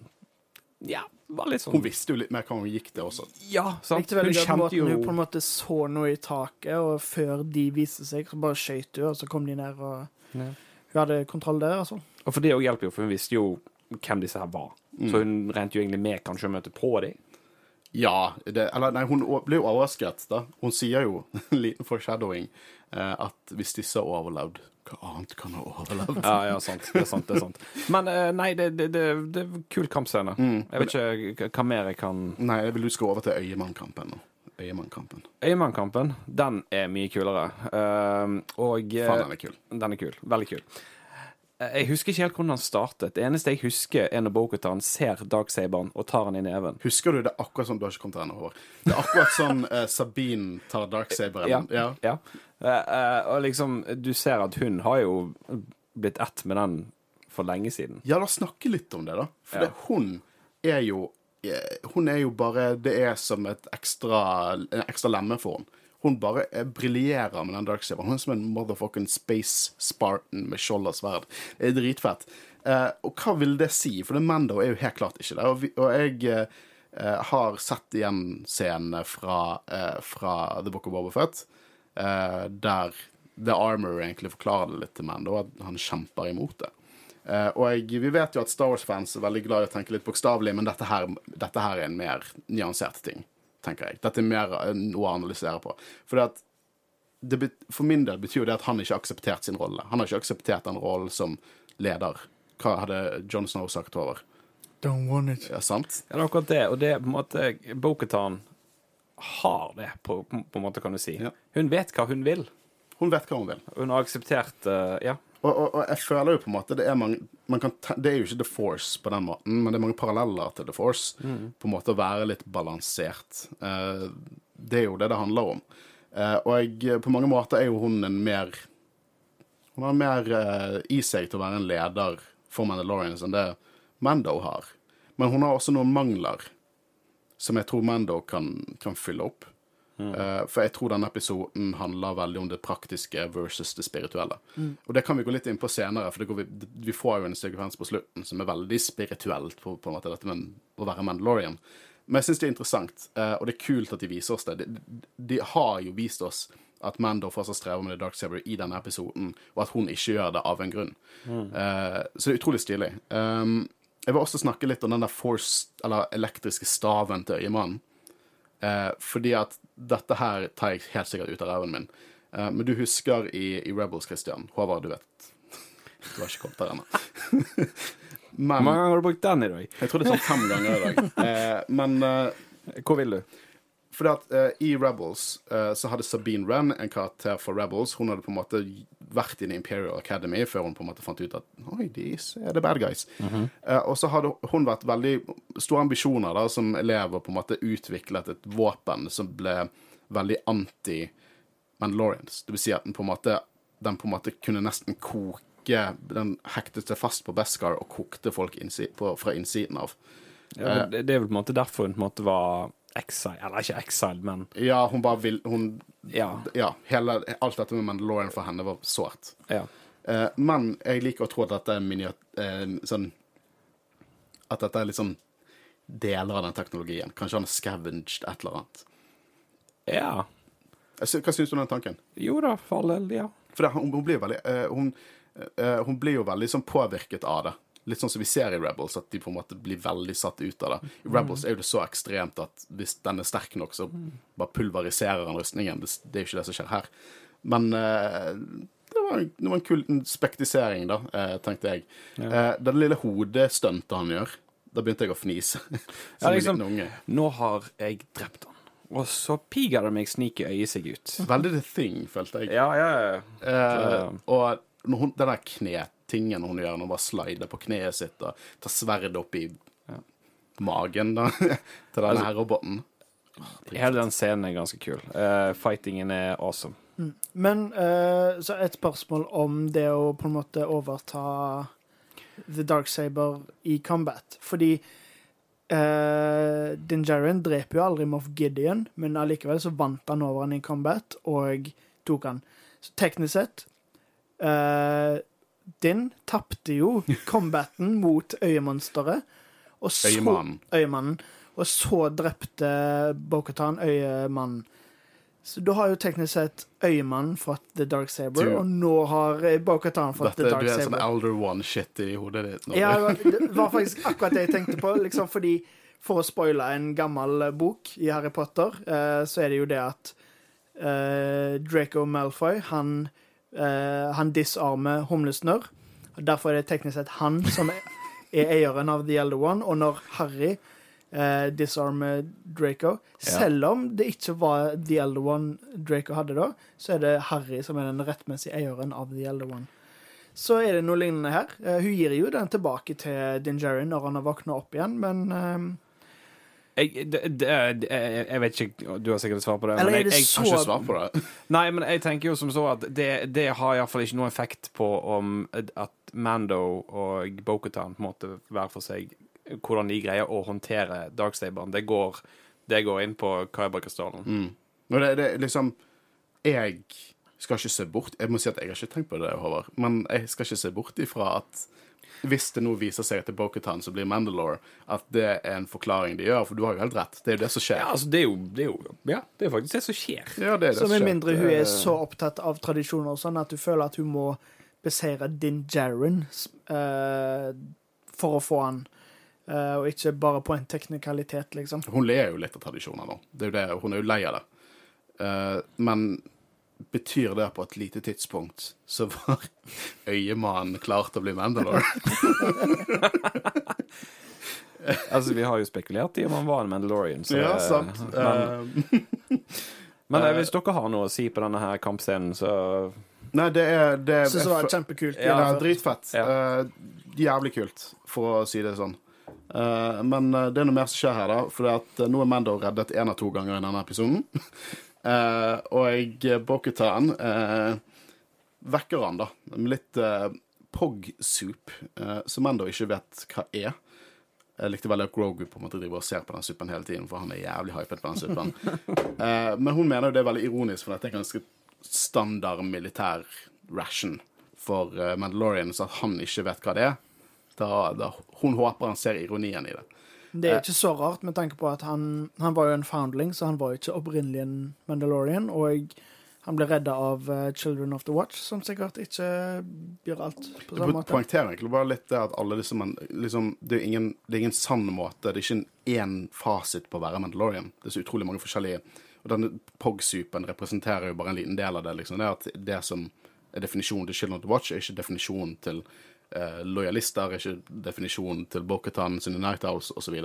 Ja, var litt sånn Hun visste jo litt mer hva hun gikk til også. Ja, sant. Likte veldig Hun godt måten jo hun på en måte så noe i taket, og før de viste seg, så bare skøyt hun, og så kom de ned, og Ja. hun hadde kontroll der, altså. Og for det òg hjelper jo, for hun visste jo hvem disse her var. Mm. Så hun regnet jo egentlig med kanskje å møte på dem. Ja, det, eller nei, hun ble jo overrasket, da. Hun sier jo, en liten foreshadowing, eh, at hvis disse har overlevd, hva annet kan ha overlevd? Ja, ja, sant. Det er sant. det er sant. Men eh, nei, det, det, det, det er kul kampscene. Mm. Jeg vet ikke hva mer jeg kan Nei, jeg vil du skal over til Øyemannkampen nå. Øyemannkampen. Øyemannkampen, den er mye kulere. Uh, og eh, Faen, den er kul. Den er kul. Veldig kul. Eh, Jeg husker ikke helt hvordan han startet. Det eneste jeg husker, er når Bokutan ser Darksaberen og tar han i neven. Husker du det akkurat som du har ikke kommet til over? Det er akkurat sånn uh, Sabine tar Darksaberen. Ja. Ja. ja. Eh, eh, og liksom, du ser at hun har jo blitt ett med den for lenge siden. Ja, la oss snakke litt om det, da. For Ja. det, hun er jo eh, Hun er jo bare Det er som et ekstra, en ekstra lemme for henne. Hun bare briljerer med den darksaberen. Hun er som en motherfucking space spartan med skjold og sverd. Det er dritfett. Eh, og hva vil det si? For det Mando er jo helt klart ikke det. Og, vi, og jeg eh, eh, har sett igjen scenene fra, eh, fra The Book of Boba Fett, eh, der The Armor egentlig forklarer det litt til Mando, at han kjemper imot det. Eh, og jeg, vi vet jo at Star Wars-fans er veldig glad i å tenke litt bokstavelig, men dette her, dette her er en mer nyansert ting, tenker jeg. Dette er mer eh, noe å analysere på. For at det, bet- for min del betyr jo det at han ikke har akseptert sin rolle. Han har ikke akseptert den rollen som leder. Hva hadde John Snow sagt over? Don't want it. Ja, sant? Ja, det er akkurat det, og det er på en måte Bokutan har det, på, på en måte, kan du si. Ja. Hun vet hva hun vil. Hun vet hva hun vil. Hun har akseptert uh, Ja. Og, og, og jeg føler jo på en måte det er, mange, man kan det er jo ikke The Force på den måten, men det er mange paralleller til The Force. På en måte å være litt balansert. Uh, det er jo det det handler om. Uh, og jeg, på mange måter er jo hun en mer Hun har mer i seg til å være en leder for Mandalorians enn det Mando har. Men hun har også noen mangler som jeg tror Mando kan, kan fylle opp. Eh, for jeg tror denne episoden handler veldig om det praktiske versus det spirituelle. Og det kan vi gå litt inn på senere, for det går vi, vi får jo en sekvens på slutten som er veldig spirituelt på, på en måte dette med å være Mandalorian. Men jeg syns det er interessant, uh, og det er kult at de viser oss det. De, de har jo vist oss at Mando fortsatt strever med The Dark Saber i denne episoden, og at hun ikke gjør det av en grunn. Eh, så det er utrolig stilig. Um, jeg vil også snakke litt om den der force, eller elektriske staven til øyemannen. Eh, fordi at dette her tar jeg helt sikkert ut av ræven min. Eh, men du husker i, i Rebels, Christian. Håvard, du vet. Du har ikke kommet der ennå. Hvor mange ganger har du brukt den i dag? Jeg tror det er sånn fem ganger i dag. Eh, men eh, Hvor vil du? fordi at eh, i Rebels eh, så hadde Sabine Wren en karakter for Rebels. Hun hadde på en måte vært i Imperial Academy før hun på en måte fant ut at oi, de er the bad guys. Eh, og så hadde hun vært veldig store ambisjoner da, som elev og på en måte utviklet et våpen som ble veldig anti-Mandalorians. Det vil si at den på en måte, den på en måte kunne nesten koke Den hektet seg fast på Beskar og kokte folk innsi på, fra innsiden av. Ja, det, det er vel på en måte derfor hun på en måte var exile Eller ikke exile, men Ja, hun bare vil Hun ja. ja, hele, alt dette med Mandalorian for henne var sårt. ja. Eh, men jeg liker å tro at dette er miniat... Eh, sånn At dette er sånn deler av den teknologien. Kanskje han har scavenged et eller annet. ja. Hva syns du om den tanken? Jo da, for all del, ja. For det, hun, hun blir veldig uh, hun, uh, hun blir jo veldig sånn påvirket av det. Litt sånn som vi ser i Rebels, at de på en måte blir veldig satt ut av det. I Rebels er jo det så ekstremt at hvis den er sterk nok, så bare pulveriserer han rustningen. Det, det er jo ikke det som skjer her. Men eh, det, var, en- det var en kul spektisering, da, eh, tenkte jeg. Eh, det lille hodestuntet han gjør, da begynte jeg å fnise. Som Ja, en liksom, liten unge. nå har jeg drept han. Og så piger det meg snik i øyet seg ut. Veldig The Thing, følte jeg. Ja, ja, ja. Eh, og når hun, den der knetingen hun gjør, når hun bare slider på kneet sitt og tar sverdet opp i magen da, til denne her roboten. Hele den scenen er ganske kul. Uh, fightingen er awesome. Men uh, så et spørsmål om det å på en måte overta The Dark Saber i combat. Fordi uh, Din Djarin dreper jo aldri Moff Gideon, men allikevel så vant han over han i combat og tok han. Så teknisk sett eh, Din tapte jo combaten mot øyemonsteret. Og så, Øyemannen. Øyemannen. Og så drepte Bokhatan øyemannen. Så du har jo teknisk sett øyemannen fått The Dark Saber, Du- og nå har Bokhatan fått Dette, The Dark du er sånn Elder One-shit i hodet ditt nå. Ja, det var- faktisk akkurat det jeg tenkte på, liksom fordi For å spoile en gammel eh, bok i Harry Potter, eh, så er det jo det at eh, Draco Malfoy, han, eh, han disarmer humlesnørr. Derfor er det teknisk sett han som er, er eieren av The Elder One. Og når Harry uh, disarmer Draco, selv om det ikke var The Elder One Draco hadde da, så er det Harry som er den rettmessige eieren av The Elder One. Så er det noe lignende her. Uh, hun gir jo den tilbake til Dinjarin når han har våkna opp igjen, men Jeg, det, det, jeg jeg vet ikke, du har sikkert svar på det. Eller er det jeg, jeg, så- Har ikke svar på det. Nei, men jeg tenker jo som så at det, det har iallfall ikke noen effekt på om at Mando og Bokutan på en måte hver for seg Hvordan de greier å håndtere Darkstaberen. Det går, det går inn på Kyberkrystallen. Mm. Og det, det liksom Jeg skal ikke se bort Jeg må si at jeg har ikke tenkt på det, Håvard, men jeg skal ikke se bort ifra at hvis det nå viser seg at det er Bokutan som blir Mandalore, at det er en forklaring de gjør, for du har jo helt rett. Det er jo det som skjer. Ja, altså, det er jo, det er jo Ja, det er faktisk det som skjer. Ja, det er det Så som med mindre hun er så opptatt av tradisjoner og sånn at hun føler at hun må beseire Din Jaren uh, for å få han, Uh, og ikke bare på en teknikalitet, liksom. Hun ler jo litt av tradisjoner nå. Det er jo det, hun er jo lei av det. Uh, men betyr det på et lite tidspunkt så var øyemannen klar til å bli Mandalore? Altså, Vi har jo spekulert i om han var en Mandalorian. Så, ja, eh, sant. Men, Eh, men eh, hvis dere har noe å si på denne her kampscenen, så nei, det er, det er Jeg synes det var kjempekult. Ja, Ja, dritfett. Ja. Uh, jævlig kult, for å si det sånn. Uh, men det er noe mer som skjer her, da. For at, nå er Mando reddet én av to ganger i denne episoden. Eh, og Bokutan uh, vekker han, da, med litt uh, pog-soup, eh, som ennå ikke vet hva er. Jeg likte veldig at Grogu på en måte driver og ser på den suppen hele tiden, for han er jævlig hypet på den suppen. Eh, men hun mener jo det er veldig ironisk, for dette er ganske standard militær ration for uh, Mandalorian, så at han ikke vet hva det er. Da, da, hun håper han ser ironien i det. Det er ikke så rart med tanke på at han, han var jo en foundling, så han var jo ikke opprinnelig en Mandalorian. Og han ble redda av eh, Children of the Watch, som sikkert ikke gjør alt på samme måte. poengterer egentlig bare litt det at alle disse men, liksom, det, er ingen, det er ingen sann måte. Det er ikke en én fasit på å være Mandalorian. Det er så utrolig mange forskjellige Og denne Pog-supen representerer jo bare en liten del av det. liksom. Det at det som er definisjonen til Children of the Watch, er ikke definisjonen til eh, lojalister, er ikke definisjonen til Bokhatan sine Night Owls osv.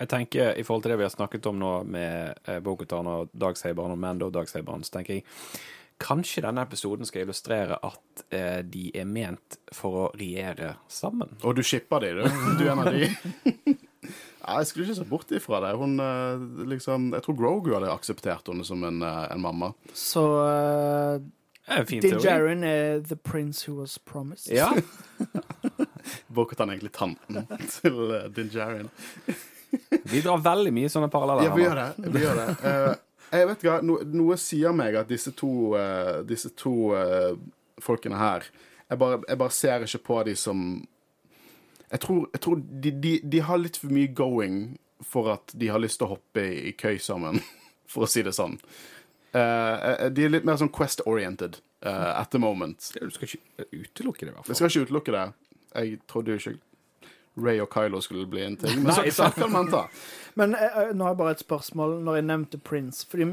Jeg tenker, I forhold til det vi har snakket om nå med eh, Bokhatan og Dagsaberen og Mando og Dagsaberen, så tenker jeg kanskje denne episoden skal illustrere at eh, de er ment for å regjere sammen. Og du shipper de, du. Du er en av de. Ja, jeg skulle ikke se bort ifra det. Hun eh, liksom Jeg tror Grogu hadde akseptert henne som en, eh, en mamma. Så Det er en fin Din. Jaren er the prince who was promised. Ja, Bokotan er egentlig tanten til uh, Din Djarin. Vi drar veldig mye sånne paralleller. Ja, vi gjør det. Vi gjør det. Uh, jeg vet ikke, no, Noe sier meg at disse to, uh, disse to folkene her jeg bare, jeg bare ser ikke på de som Jeg tror, jeg tror de, de, de har litt for mye going for at de har lyst til å hoppe i, i køy sammen, for å si det sånn. Eh, de er litt mer sånn quest-oriented uh, at the moment. Du skal ikke utelukke det, i hvert Jeg fall. skal ikke utelukke det. Jeg trodde jo ikke Ray og Kylo skulle bli en ting. Men så, Nei, så kan man ta. Men eh, nå har jeg bare et spørsmål når jeg nevnte Prince. Fordi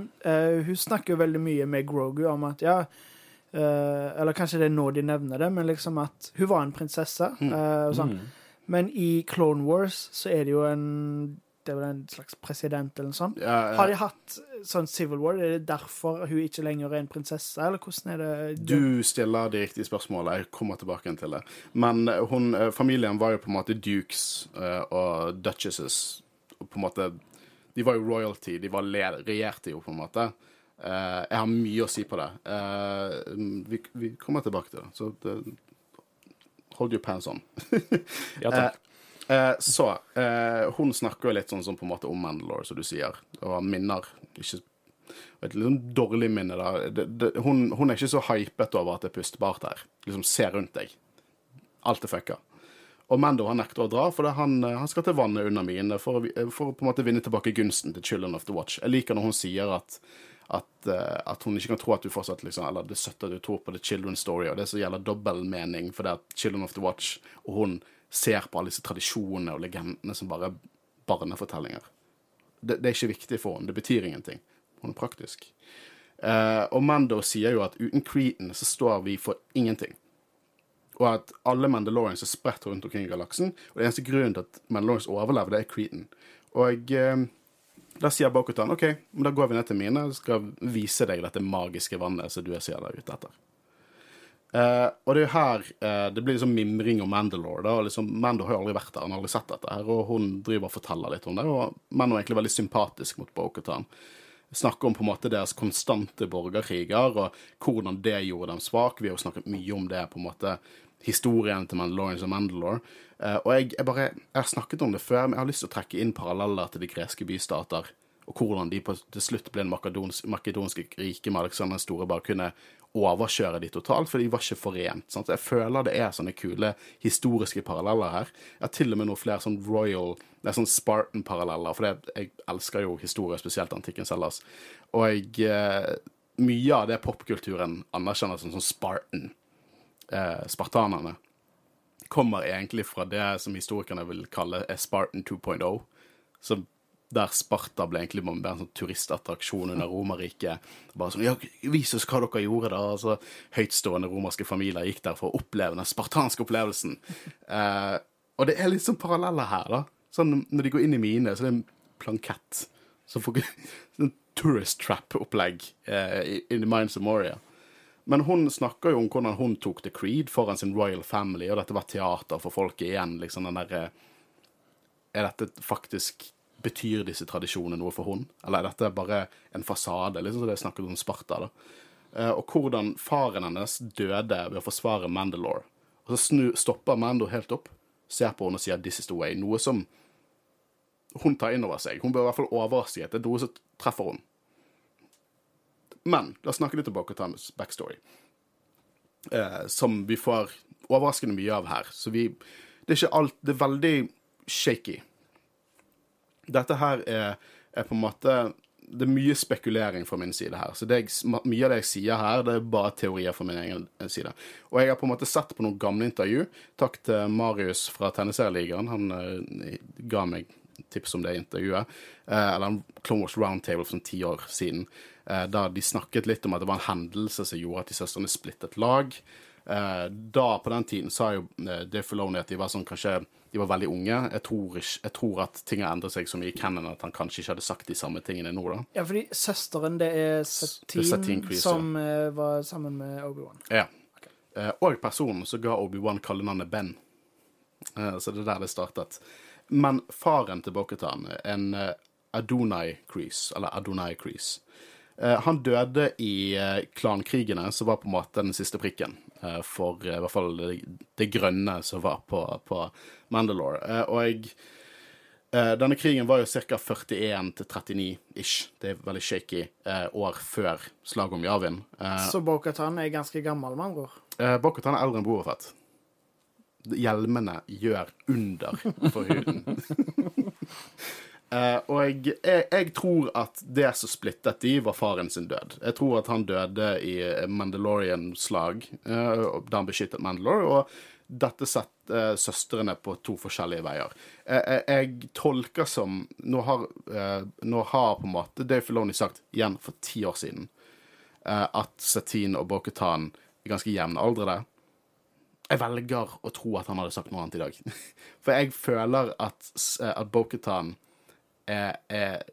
hun snakker jo veldig mye med Grogu om at ja eh, Eller kanskje det er nå de nevner det, men liksom at hun var en prinsesse. eh, og sånn. Mm. Men i Clone Wars så er det jo en Det er vel en slags president eller noe sånt. Ja, ja. Har de hatt sånn Civil War? Er det derfor hun ikke lenger er en prinsesse, eller hvordan er det? Du stiller de riktige spørsmålene. Jeg kommer tilbake til det. Men eh, hun, eh, familien var jo på en måte dukes eh, og duchesses. På en måte De var jo royalty. De var regjerte jo, på en måte. Eh, jeg har mye å si på det. Eh, vi, vi kommer tilbake til det. Så det, hold your pants on. Ja, takk. Eh, så eh, Hun snakker jo litt sånn som på en måte om Mandalore, som du sier, og minner ikke Et sånn dårlig minne da. Det, det, hun, hun er ikke så hypet over at det er pustbart her. Liksom, se rundt deg. Alt er fucka. Og Mando han nekter å dra, for han, eh, han skal til vannet under mine for, å for å på en måte vinne tilbake gunsten til Children of the Watch. Jeg liker når hun sier at, at, eh, at hun ikke kan tro at du fortsatt liksom, Eller det søtte du tror på the children's story, og det som gjelder dobbeltmening, for det at Children of the Watch og hun ser på alle disse tradisjonene og legendene som bare barnefortellinger. Det, det er ikke viktig for henne. Det betyr ingenting. Hun er praktisk. Uh, og Mando sier jo at uten Cretan så står vi for ingenting. Og at alle Mandalorians er spredt rundt omkring i galaksen. Og det eneste grunnen til at Mandalorians overlever, det er Cretan. Og uh, da sier Bokutan OK, men da går vi ned til mine og skal vise deg dette magiske vannet som du ser jævla ute etter. Eh, og det er jo her eh, det blir liksom mimring om Mandalore. da, og liksom, Mando har jo aldri vært der, han har aldri sett dette. her, Og hun driver og forteller litt om det, og Mando er egentlig veldig sympatisk mot Bokutan. Snakker om på en måte deres konstante borgerkriger, og hvordan det gjorde dem svak. Vi har jo snakket mye om det, på en måte, historien til Mandalorians og Mandalore. Eh, og jeg, jeg bare, jeg har snakket om det før, men jeg har lyst til å trekke inn paralleller til de greske bystater og hvordan de på, til slutt ble en makedonsk, makedonske rike med Alexander den store bare kunne overkjøre de totalt, for de var ikke forent. Sant? Jeg føler det er sånne kule historiske paralleller her. Jeg har til og med noen flere sånn royal, det er sånn Spartan-paralleller, for det, jeg elsker jo historie, spesielt antikken Hellas. Og jeg, eh, mye av det popkulturen anerkjenner som sånn Spartan, eh, spartanerne, kommer egentlig fra det som historikerne vil kalle Spartan 2.0. som der Sparta ble egentlig bare en sånn turistattraksjon under Romerriket. Bare sånn, ja, Vis oss hva dere gjorde, da. Altså, høytstående romerske familier gikk der for å oppleve den spartanske opplevelsen. Eh, og det er litt sånn paralleller her, da. Sånn, når de går inn i mine, så er det en plankett. Så får sånn tourist trap-opplegg eh, in the minds of Moria. Men hun snakker jo om hvordan hun tok The Creed foran sin Royal Family, og dette var teater for folket igjen. liksom den der, Er dette faktisk Betyr disse tradisjonene noe for hun? Eller er dette bare en fasade? liksom som det snakket om Sparta da. Eh, Og hvordan faren hennes døde ved å forsvare Mandalore. Og så snu, stopper Mando helt opp, ser på henne og sier 'this is the way'. Noe som hun tar inn over seg. Hun bør i hvert fall overraske etter er noe som treffer henne. Men la oss snakke litt om Bokhatams backstory, eh, som vi får overraskende mye av her. Så vi Det er ikke alt Det er veldig shaky. Dette her er, er på en måte Det er mye spekulering fra min side her. Så jeg, mye av det jeg sier her, det er bare teorier fra min egen side. Og jeg har på en måte sett på noen gamle intervju. Takk til Marius fra Tegneserieligaen. Han eh, ga meg tips om det intervjuet. Eh, eller en Clone Wars Roundtable for sånn ti år siden. Eh, da de snakket litt om at det var en hendelse som gjorde at de søstrene splittet lag. Eh, da, på den tiden, sa jo eh, Dave Filoni at de var sånn kanskje De var veldig unge. Jeg tror, ikke, jeg tror at ting har endret seg så mye i Cannon at han kanskje ikke hadde sagt de samme tingene nå, da. Ja, fordi søsteren, det er det er Satine, som ja. var sammen med Obi-Wan. Ja. Okay. og personen som ga Obi-Wan kallenavnet Ben. Eh, så det er der det startet. Men faren til Bokhatan, en eh, Adonai Crease, eller Adonai Crease, eh, han døde i eh, klankrigene, som var på en måte den siste prikken eh, for eh, i hvert fall det, det grønne som var på, på Mandalore. Eh, og Eh, Denne krigen var jo ca. 41 til 39-ish. Det er veldig shaky eh, år før slaget om Yavin. Eh, Så Bo-Katan er ganske gammel, med andre ord. Bokhatan er eldre enn Boafet. Hjelmene gjør under for huden. Eh, og jeg, jeg, jeg tror at det som splittet de, var faren sin død. Jeg tror at han døde i Mandalorian-slag, uh, da han beskyttet Mandalore. og dette setter uh, søstrene på to forskjellige veier. Eh, eh, jeg tolker som Nå har, eh, nå har på en måte Dave Filoni sagt igjen for ti år siden eh, at Satine og Bo-Katan er ganske jevnaldrende. Jeg velger å tro at han hadde sagt noe annet i dag. For jeg føler at, eh, at Bo-Katan er, er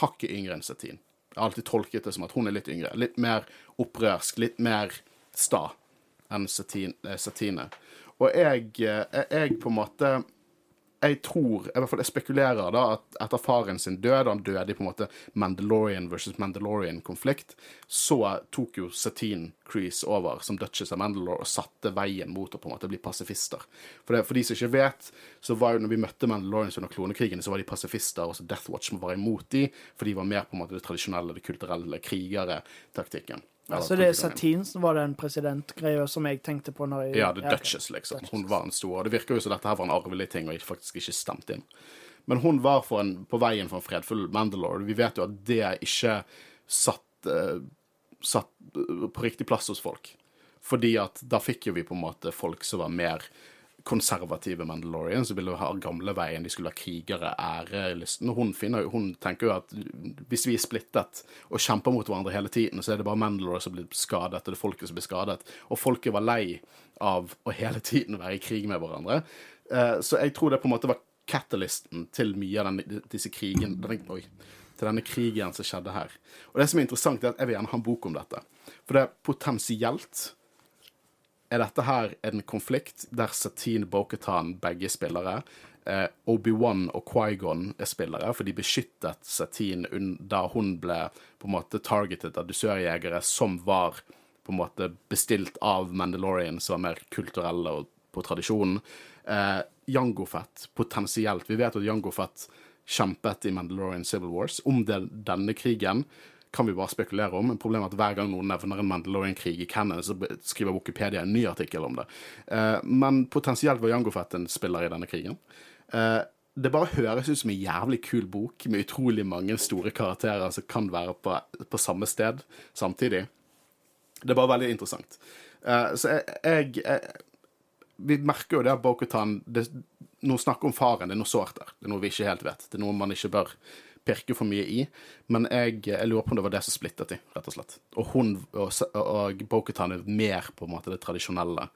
hakket yngre enn Satine. Jeg har alltid tolket det som at hun er litt yngre. Litt mer opprørsk, litt mer sta enn Satine. eh, Og jeg, eh, jeg på en måte jeg tror, i hvert fall jeg spekulerer da, at etter faren sin død, han døde i på en måte Mandalorian versus Mandalorian-konflikt, så tok jo Satine Crease over som Duchess av Mandalore og satte veien mot å på en måte bli pasifister. For, det, for de som ikke vet, så var jo når vi møtte Mandalorians under klonekrigene, så var de pasifister, og så Death Watch var imot de, for de var mer på en måte det tradisjonelle, det kulturelle, krigere-taktikken. Eller Så det er satin som var den presidentgreia som jeg tenkte på når jeg Ja, The ok. Duchess, liksom. Hun var en stor. Og det virker jo som dette her var en arvelig ting, og faktisk ikke stemte inn. Men hun var en, på veien for en fredfull Mandalore. Vi vet jo at det ikke satt, uh, satt eh, på riktig plass hos folk. Fordi at da fikk jo vi på en måte folk som var mer konservative Mandalorian som ville ha gamle veien, de skulle ha krigere, ærelysten. Og hun, finner, hun tenker jo at hvis vi er splittet og kjemper mot hverandre hele tiden, så er det bare Mandalore som blir skadet, og det er folket som blir skadet. Og folket var lei av å hele tiden være i krig med hverandre. Eh, Så jeg tror det på en måte var catalysten til mye av den, disse krigen, den, oi, til denne krigen som skjedde her. Og det som er interessant, er at jeg vil gjerne ha en bok om dette. For det er potensielt er dette her en konflikt der Satine Boketan begge er spillere. Eh, Obi-Wan og Quaigon er spillere, for de beskyttet Satine da hun ble på en måte targetet av dusørjegere som var på en måte bestilt av Mandalorian, som var mer kulturelle og på tradisjonen. Eh, Jango Fett, potensielt. Vi vet at Jango Fett kjempet i Mandalorian Civil Wars. Om det denne krigen kan vi bare spekulere om. Problemet er at hver gang noen nevner en Mandalorian-krig i Cannon, så skriver Wikipedia en ny artikkel om det. Eh, men potensielt var Jango Fett en spiller i denne krigen. Eh, det bare høres ut som en jævlig kul bok med utrolig mange store karakterer som kan være på, på samme sted samtidig. Det er bare veldig interessant. Eh, så jeg, jeg, jeg Vi merker jo det at Bokutan hun snakker om faren, det er noe sårt der. Det er noe vi ikke helt vet. Det er noe man ikke bør pirke for mye i. Men jeg, jeg lurer på om det var det som splittet de, rett og slett. Og hun og, og Bokutan er mer på en måte det tradisjonelle.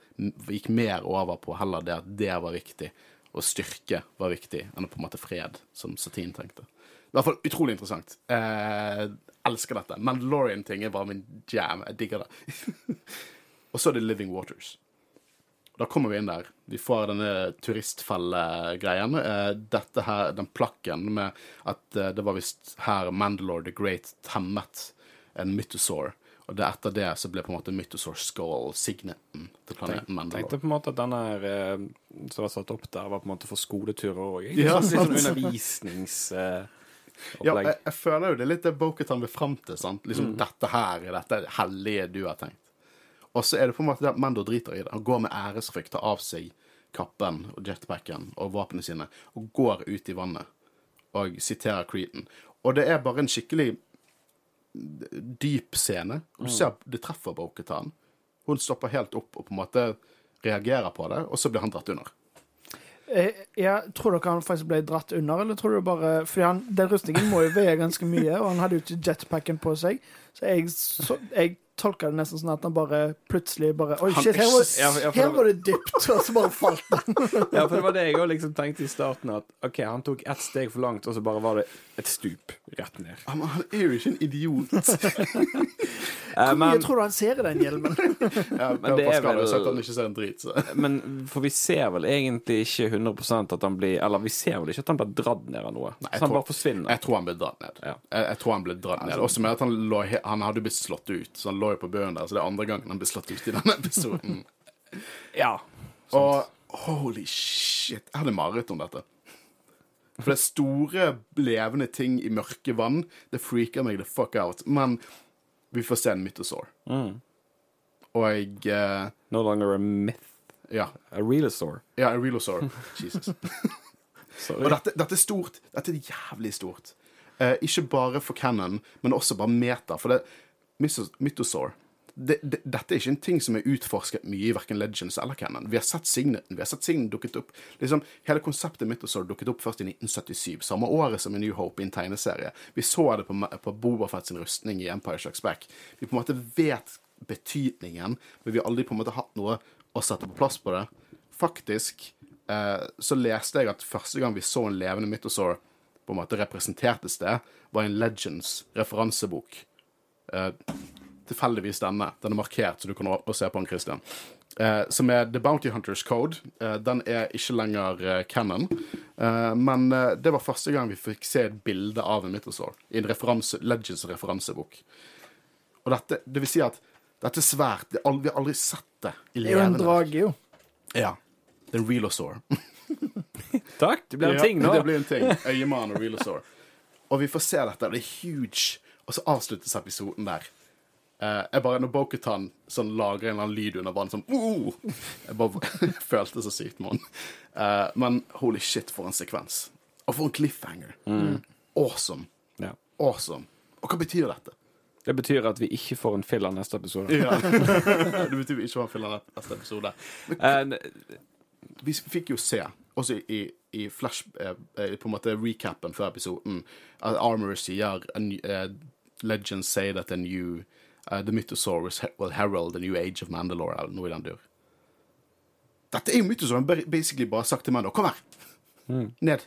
Gikk mer over på heller det at det var viktig, og styrke var viktig, enn på en måte fred, som Satine tenkte. I hvert fall utrolig interessant. Eh, elsker dette. Mandalorian-ting er bare min jam. Jeg digger det. og så er det Living Waters. Da kommer vi inn der. Vi får denne turistfellegreien. Eh, dette her, den plakken med at eh, det var visst her Mandalore the Great temmet en mythosaur. Og det er etter det så ble på en måte mythosaur skull signeten til planeten Mandalore. Tenkte på en måte at denne her, eh, som var satt opp der, var på en måte for skoleturer òg. Ja, sånn, undervisningsopplegg. sant. eh, Ja, jeg, jeg føler jo det er litt det Boketan vil fram til. sant? Liksom Mm. Dette her er dette hellige du har tenkt. Og så er det på en måte det at Mando driter i det. Han går med æresfrykt, tar av seg kappen og jetpacken og våpnene sine og går ut i vannet og siterer Cretan. Og det er bare en skikkelig dyp scene. Du ser det treffer Boketan. Hun stopper helt opp og på en måte reagerer på det, og så blir han dratt under. Eh, Ja, tror dere han faktisk ble dratt under, eller tror du bare For han, den rustningen må jo veie ganske mye, og han hadde jo ikke jetpacken på seg. Så jeg, så, jeg tolka det nesten sånn at han bare plutselig bare Oi, Han shit, her var, Ja, ja, for her det- var det dypt, og så bare falt han. Ja, for det var det jeg òg liksom tenkte i starten, at OK, han tok ett steg for langt, og så bare var det et stup rett ned. Ja, men han er jo ikke en idiot. Eh, Hvor mye tror du han ser i den hjelmen? Ja, Men det er vel- sagt han ikke ser en drit, så men for vi ser vel egentlig ikke 100 at han blir Eller vi ser vel ikke at han blir dratt ned av noe. Nei, så han tror- bare forsvinner. Jeg tror han ble dratt ned. Ja. Jeg, jeg tror han ble dratt ned. Også med at han, lå, han hadde blitt slått ut, så han lå jo på bøen der. Så det er andre gangen han blir slått ut i denne episoden. Ja. Og holy shit, jeg hadde mareritt om dette. For det er store, levende ting i mørke vann. Det freaker meg the fuck out. Men vi får se en mythosaur. Mm. Og jeg uh, No longer a myth. Ja. A realosaur. Ja, a realosaur. Jesus. Sorry. Og dette, dette er stort. Dette er jævlig stort. Uh, ikke bare for Cannon, men også bare meter. For det Mythosaur det, det, Dette er ikke en ting som er utforsket mye i verken Legends eller Cannon. Vi har sett signeten. Vi har sett signen dukket opp. Liksom, hele konseptet Mythosaur dukket opp først i 1977, samme året som i New Hope i en tegneserie. Vi så det på, på Boba Fett sin rustning i Empire Shucks Back. Vi på en måte vet betydningen, men vi har aldri på en måte hatt noe å sette på plass på det. Faktisk eh, så leste jeg at første gang vi så en levende mythosaur på en måte representertes det, var en Legends referansebok. Eh, tilfeldigvis denne. Den er markert, så du kan se på den, Christian. Eh, som er The Bounty Hunters Code. Eh, den er ikke lenger eh, canon. Eh, men eh, det var første gang vi fikk se et bilde av en mythosaur i en referanse, Legends-referansebok. Og dette, det vil si at dette er svært. Det er aldri, vi har aldri sett det i Det er jo en drage, jo. Ja. Det er en realosaur. Takk, det blir en Ja, ting nå. Det blir en ting. Øyemann og realosaur. Og vi får se dette, det er huge. Og så avsluttes episoden der. Uh, jeg bare, Når Bokutan sånn lager en eller annen lyd under vann, sånn uh, Jeg bare følte så sykt med henne. Uh, men holy shit, for en sekvens. Og for en cliffhanger. Awesome. Ja. Awesome. Og hva betyr dette? Det betyr at vi ikke får en filler neste episode. Ja. det betyr vi ikke får en filler neste episode. Eh, Vi fikk jo se, også i, i flash På en måte recapen før episoden, at Armorer sier en, Legends say that the new uh, The Mythosaurus will herald the new age of Mandalore, eller noe i den dur. Dette er jo Mythosaur. Han bare- basically bare sagt til Mando Kom her! Ned.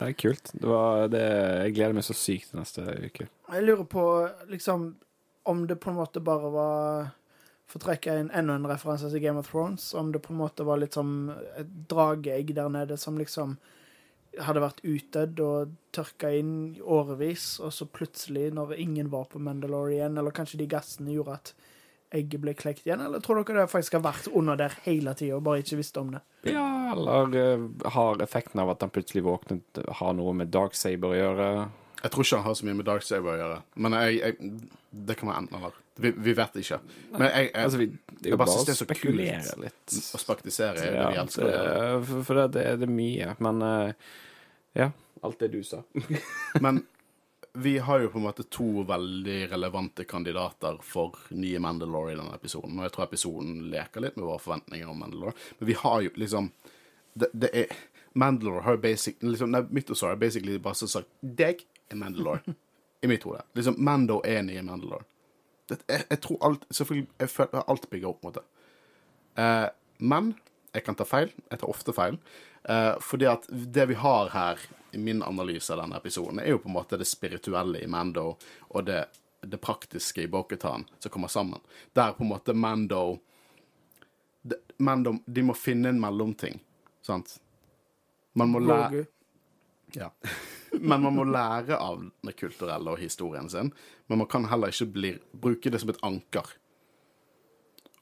Det er kult. Det var, det, jeg gleder meg så sykt til neste uke. Jeg lurer på liksom om det på en måte bare var For å trekke en, enda en referanse til Game of Thrones, om det på en måte var litt som et drageegg der nede som liksom hadde vært utdødd og tørka inn i årevis, og så plutselig, når ingen var på Mandalore igjen, eller kanskje de gassene gjorde at egget ble klekt igjen, eller tror dere det faktisk har vært under der hele tida og bare ikke visste om det? Ja, eller eh, har effekten av at han plutselig våknet, har noe med Darksaber å gjøre. Jeg tror ikke han har så mye med Darksaber å gjøre. Men jeg, jeg, det kan være enten eller. Vi, vi vet ikke. Men jeg, jeg, Altså, vi, det er jo bare å er spekulere kult litt. å spaktisere er det vi elsker det- for for det, det, det er mye. Men eh, ja, alt det du sa. Men vi har jo på en måte to veldig relevante kandidater for nye Mandalore i denne episoden. Og jeg tror episoden leker litt med våre forventninger om Mandalore. Men vi har jo liksom Det, det er Mandalore har jo basic liksom, Nei, Mythosaur har basically bare sagt Deg er Mandalore. I mitt hode. Liksom, Mando er nye Mandalore. Det, jeg, jeg tror alt Selvfølgelig, jeg føler alt bygger opp mot det. Eh, men jeg kan ta feil. Jeg tar ofte feil. Eh, fordi at det vi har her, i min analyse av denne episoden, er jo på en måte det spirituelle i Mando og det, det praktiske i Boketan som kommer sammen. Der på en måte Mando, de, Mando De må finne en mellomting, sant? Man må lære ja. Men man må lære av det kulturelle og historien sin. Men man kan heller ikke bli, bruke det som et anker.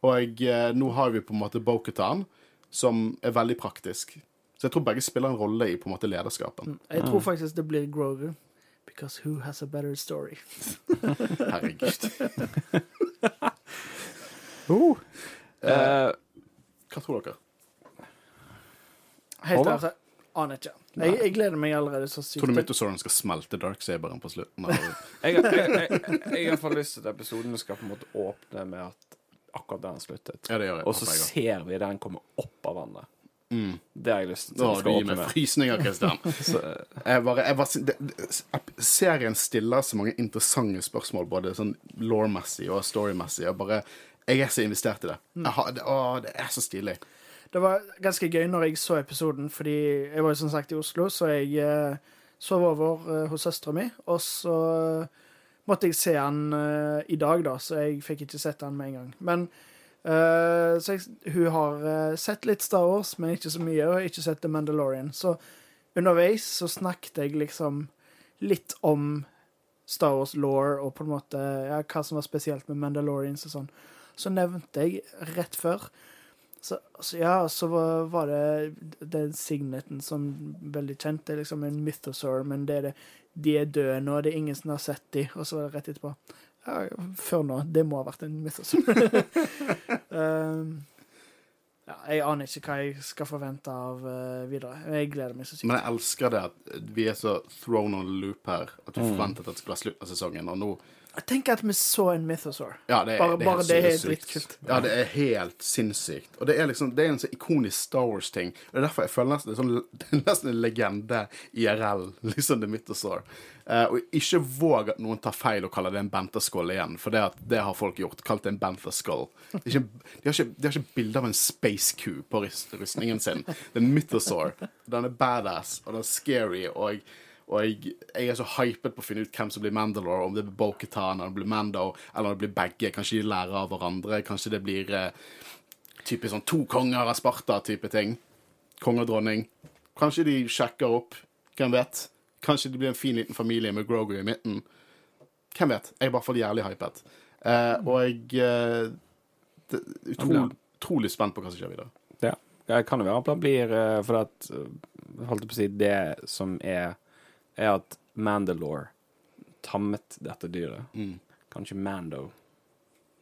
Og eh, nå har vi på en måte Boketan, som er veldig praktisk. Så jeg tror begge spiller en rolle i på en måte lederskapen. Jeg tror faktisk det blir Grover. Because who has a better story? Herregud. Eh, Hva tror dere? Helt ærlig, aner ikke. Jeg, jeg gleder meg allerede så sykt. Tror du Mythosauren skal smelte Darksaberen på slutten? Jeg, jeg, jeg, jeg, jeg har i lyst til at episoden skal på en måte åpne med at akkurat der den sluttet. Ja, det gjør jeg. Og så jeg ser vi den komme opp av vannet. Det har jeg lyst til. Å, du gir meg frysninger, Kristian. Jeg bare, jeg bare, det, det, serien stiller så mange interessante spørsmål, både sånn law-messig og story-messig. Jeg, jeg er så investert i det. Jeg har, det, å, det er så stilig. Det var ganske gøy når jeg så episoden, fordi jeg var jo som sagt i Oslo, så jeg eh, sov over eh, hos søstera mi, og så måtte jeg se han eh, i dag, da, så jeg fikk ikke sett han med en gang. Men eh, Så jeg, hun har eh, sett litt Star Wars, men ikke så mye, og ikke sett The Mandalorian. Så underveis så snakket jeg liksom litt om Star Wars law og på en måte ja, hva som var spesielt med Mandalorians og sånn. Så nevnte jeg rett før så, så ja, så var, var det den signeten som veldig kjent. Det er liksom en mythosaur, men det er det, de er døde nå, det er ingen som har sett de. Og så var det rett etterpå. Ja, før nå. Det må ha vært en mythosaur. um, ja, jeg aner ikke hva jeg skal forvente av uh, videre. Jeg gleder meg så sykt. Men jeg elsker det at vi er så thrown on loop her, at vi forventet at det skulle være slutt av sesongen, og nå Jeg tenker at vi så en mythosaur. Ja, det er, Bare- det er bare helt det er dritkult. Ja, det er helt sinnssykt. Og det er liksom, det er en så ikonisk Star Wars-ting. Og Det er derfor jeg føler nesten det sånn, det er nesten en legende IRL, liksom The Mythosaur. Uh, og ikke våg at noen tar feil og kaller det en Bantha-skål igjen, for det, at det har folk gjort. Kalt det en er ikke- De har ikke, de har ikke bilde av en space Q på rust- rustningen sin. Det er en Mythosaur. Den er badass, og den er scary, og og jeg, jeg er så hypet på å finne ut hvem som blir Mandalore, om det blir Bo-Katan, eller det blir Mando, eller om det blir begge. Kanskje de lærer av hverandre. Kanskje det blir eh, type sånn to konger av Sparta-type ting. Konge og dronning. Kanskje de sjekker opp. Hvem vet? Kanskje det blir en fin liten familie med Grogu i midten. Hvem vet? Jeg er i hvert fall jævlig hypet. Eh, og jeg eh, det, utrolig, utrolig spent på hva som skjer videre. ja. Det kan jo være at det blir eh, For at eh, Holdt jeg på å si Det som er Er at Mandalore tammet dette dyret. Mm. Kanskje Mando.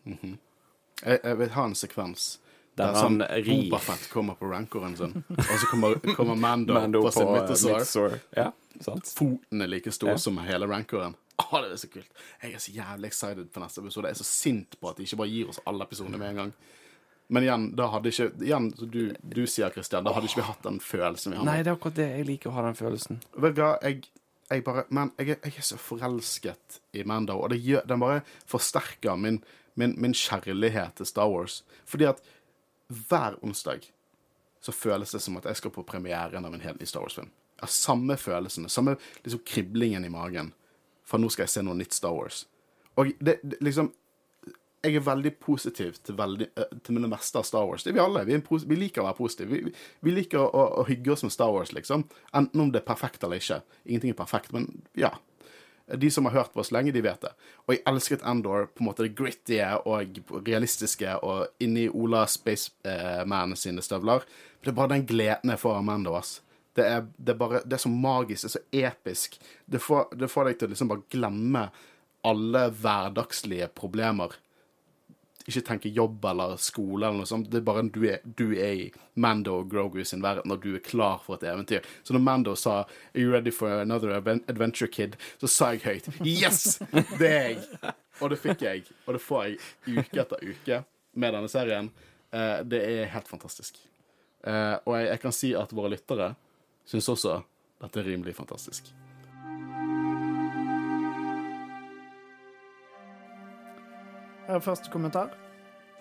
Jeg, jeg vil ha en sekvens Der der sånn han rir. Bobafett kommer på rankoren sin, og så kommer, kommer Mando, Mando på sin midtesår. mythosaur. Mythosaur. Ja, sant? Foten er like stor Ja. som hele rankoren. Å, det er så kult. Jeg er så jævlig excited for neste episode. Jeg er så sint på at de ikke bare gir oss alle episodene med en gang. Men igjen, da hadde ikke Igjen, du, du sier, Christian, da hadde ikke vi hatt den følelsen vi har nå. Nei, det er akkurat det. Jeg liker å ha den følelsen. Vet du hva, jeg, jeg bare Men jeg, jeg er så forelsket i Mando, og det gjør, den bare forsterker min, min, min kjærlighet til Star Wars. Fordi at hver onsdag så føles det som at jeg skal på premieren av en helt ny Star Wars-film. Jeg samme følelsene, samme liksom kriblingen i magen. For nå skal jeg se noe nytt Star Wars. Og det, det liksom jeg er veldig positiv til, veldig, eh, til det meste av Star Wars. Det er vi alle. Vi, er vi liker å være positive. Vi, vi liker å, å hygge oss med Star Wars, liksom. Enten om det er perfekt eller ikke. Ingenting er perfekt, men ja. De som har hørt på oss lenge, de vet det. Og jeg elsket Endor på en måte det grittige og realistiske og inni Ola Spaceman sine støvler. Det er bare den gleden jeg får av Mando, ass. Det er, det er bare Det er så magisk, det er så episk. Det får, det får deg til å liksom bare glemme alle hverdagslige problemer ikke tenke jobb eller skole eller noe sånt. Det er bare du er, du er i Mando og Grogu sin verden, og du er klar for et eventyr. Så når Mando sa 'Are you ready for another adventure, kid?', så sa jeg høyt 'Yes! Det er jeg!' Og det fikk jeg. Og det får jeg uke etter uke med denne serien. Uh, det er helt fantastisk. Uh, og jeg, jeg kan si at våre lyttere syns også dette er rimelig fantastisk. Første kommentar.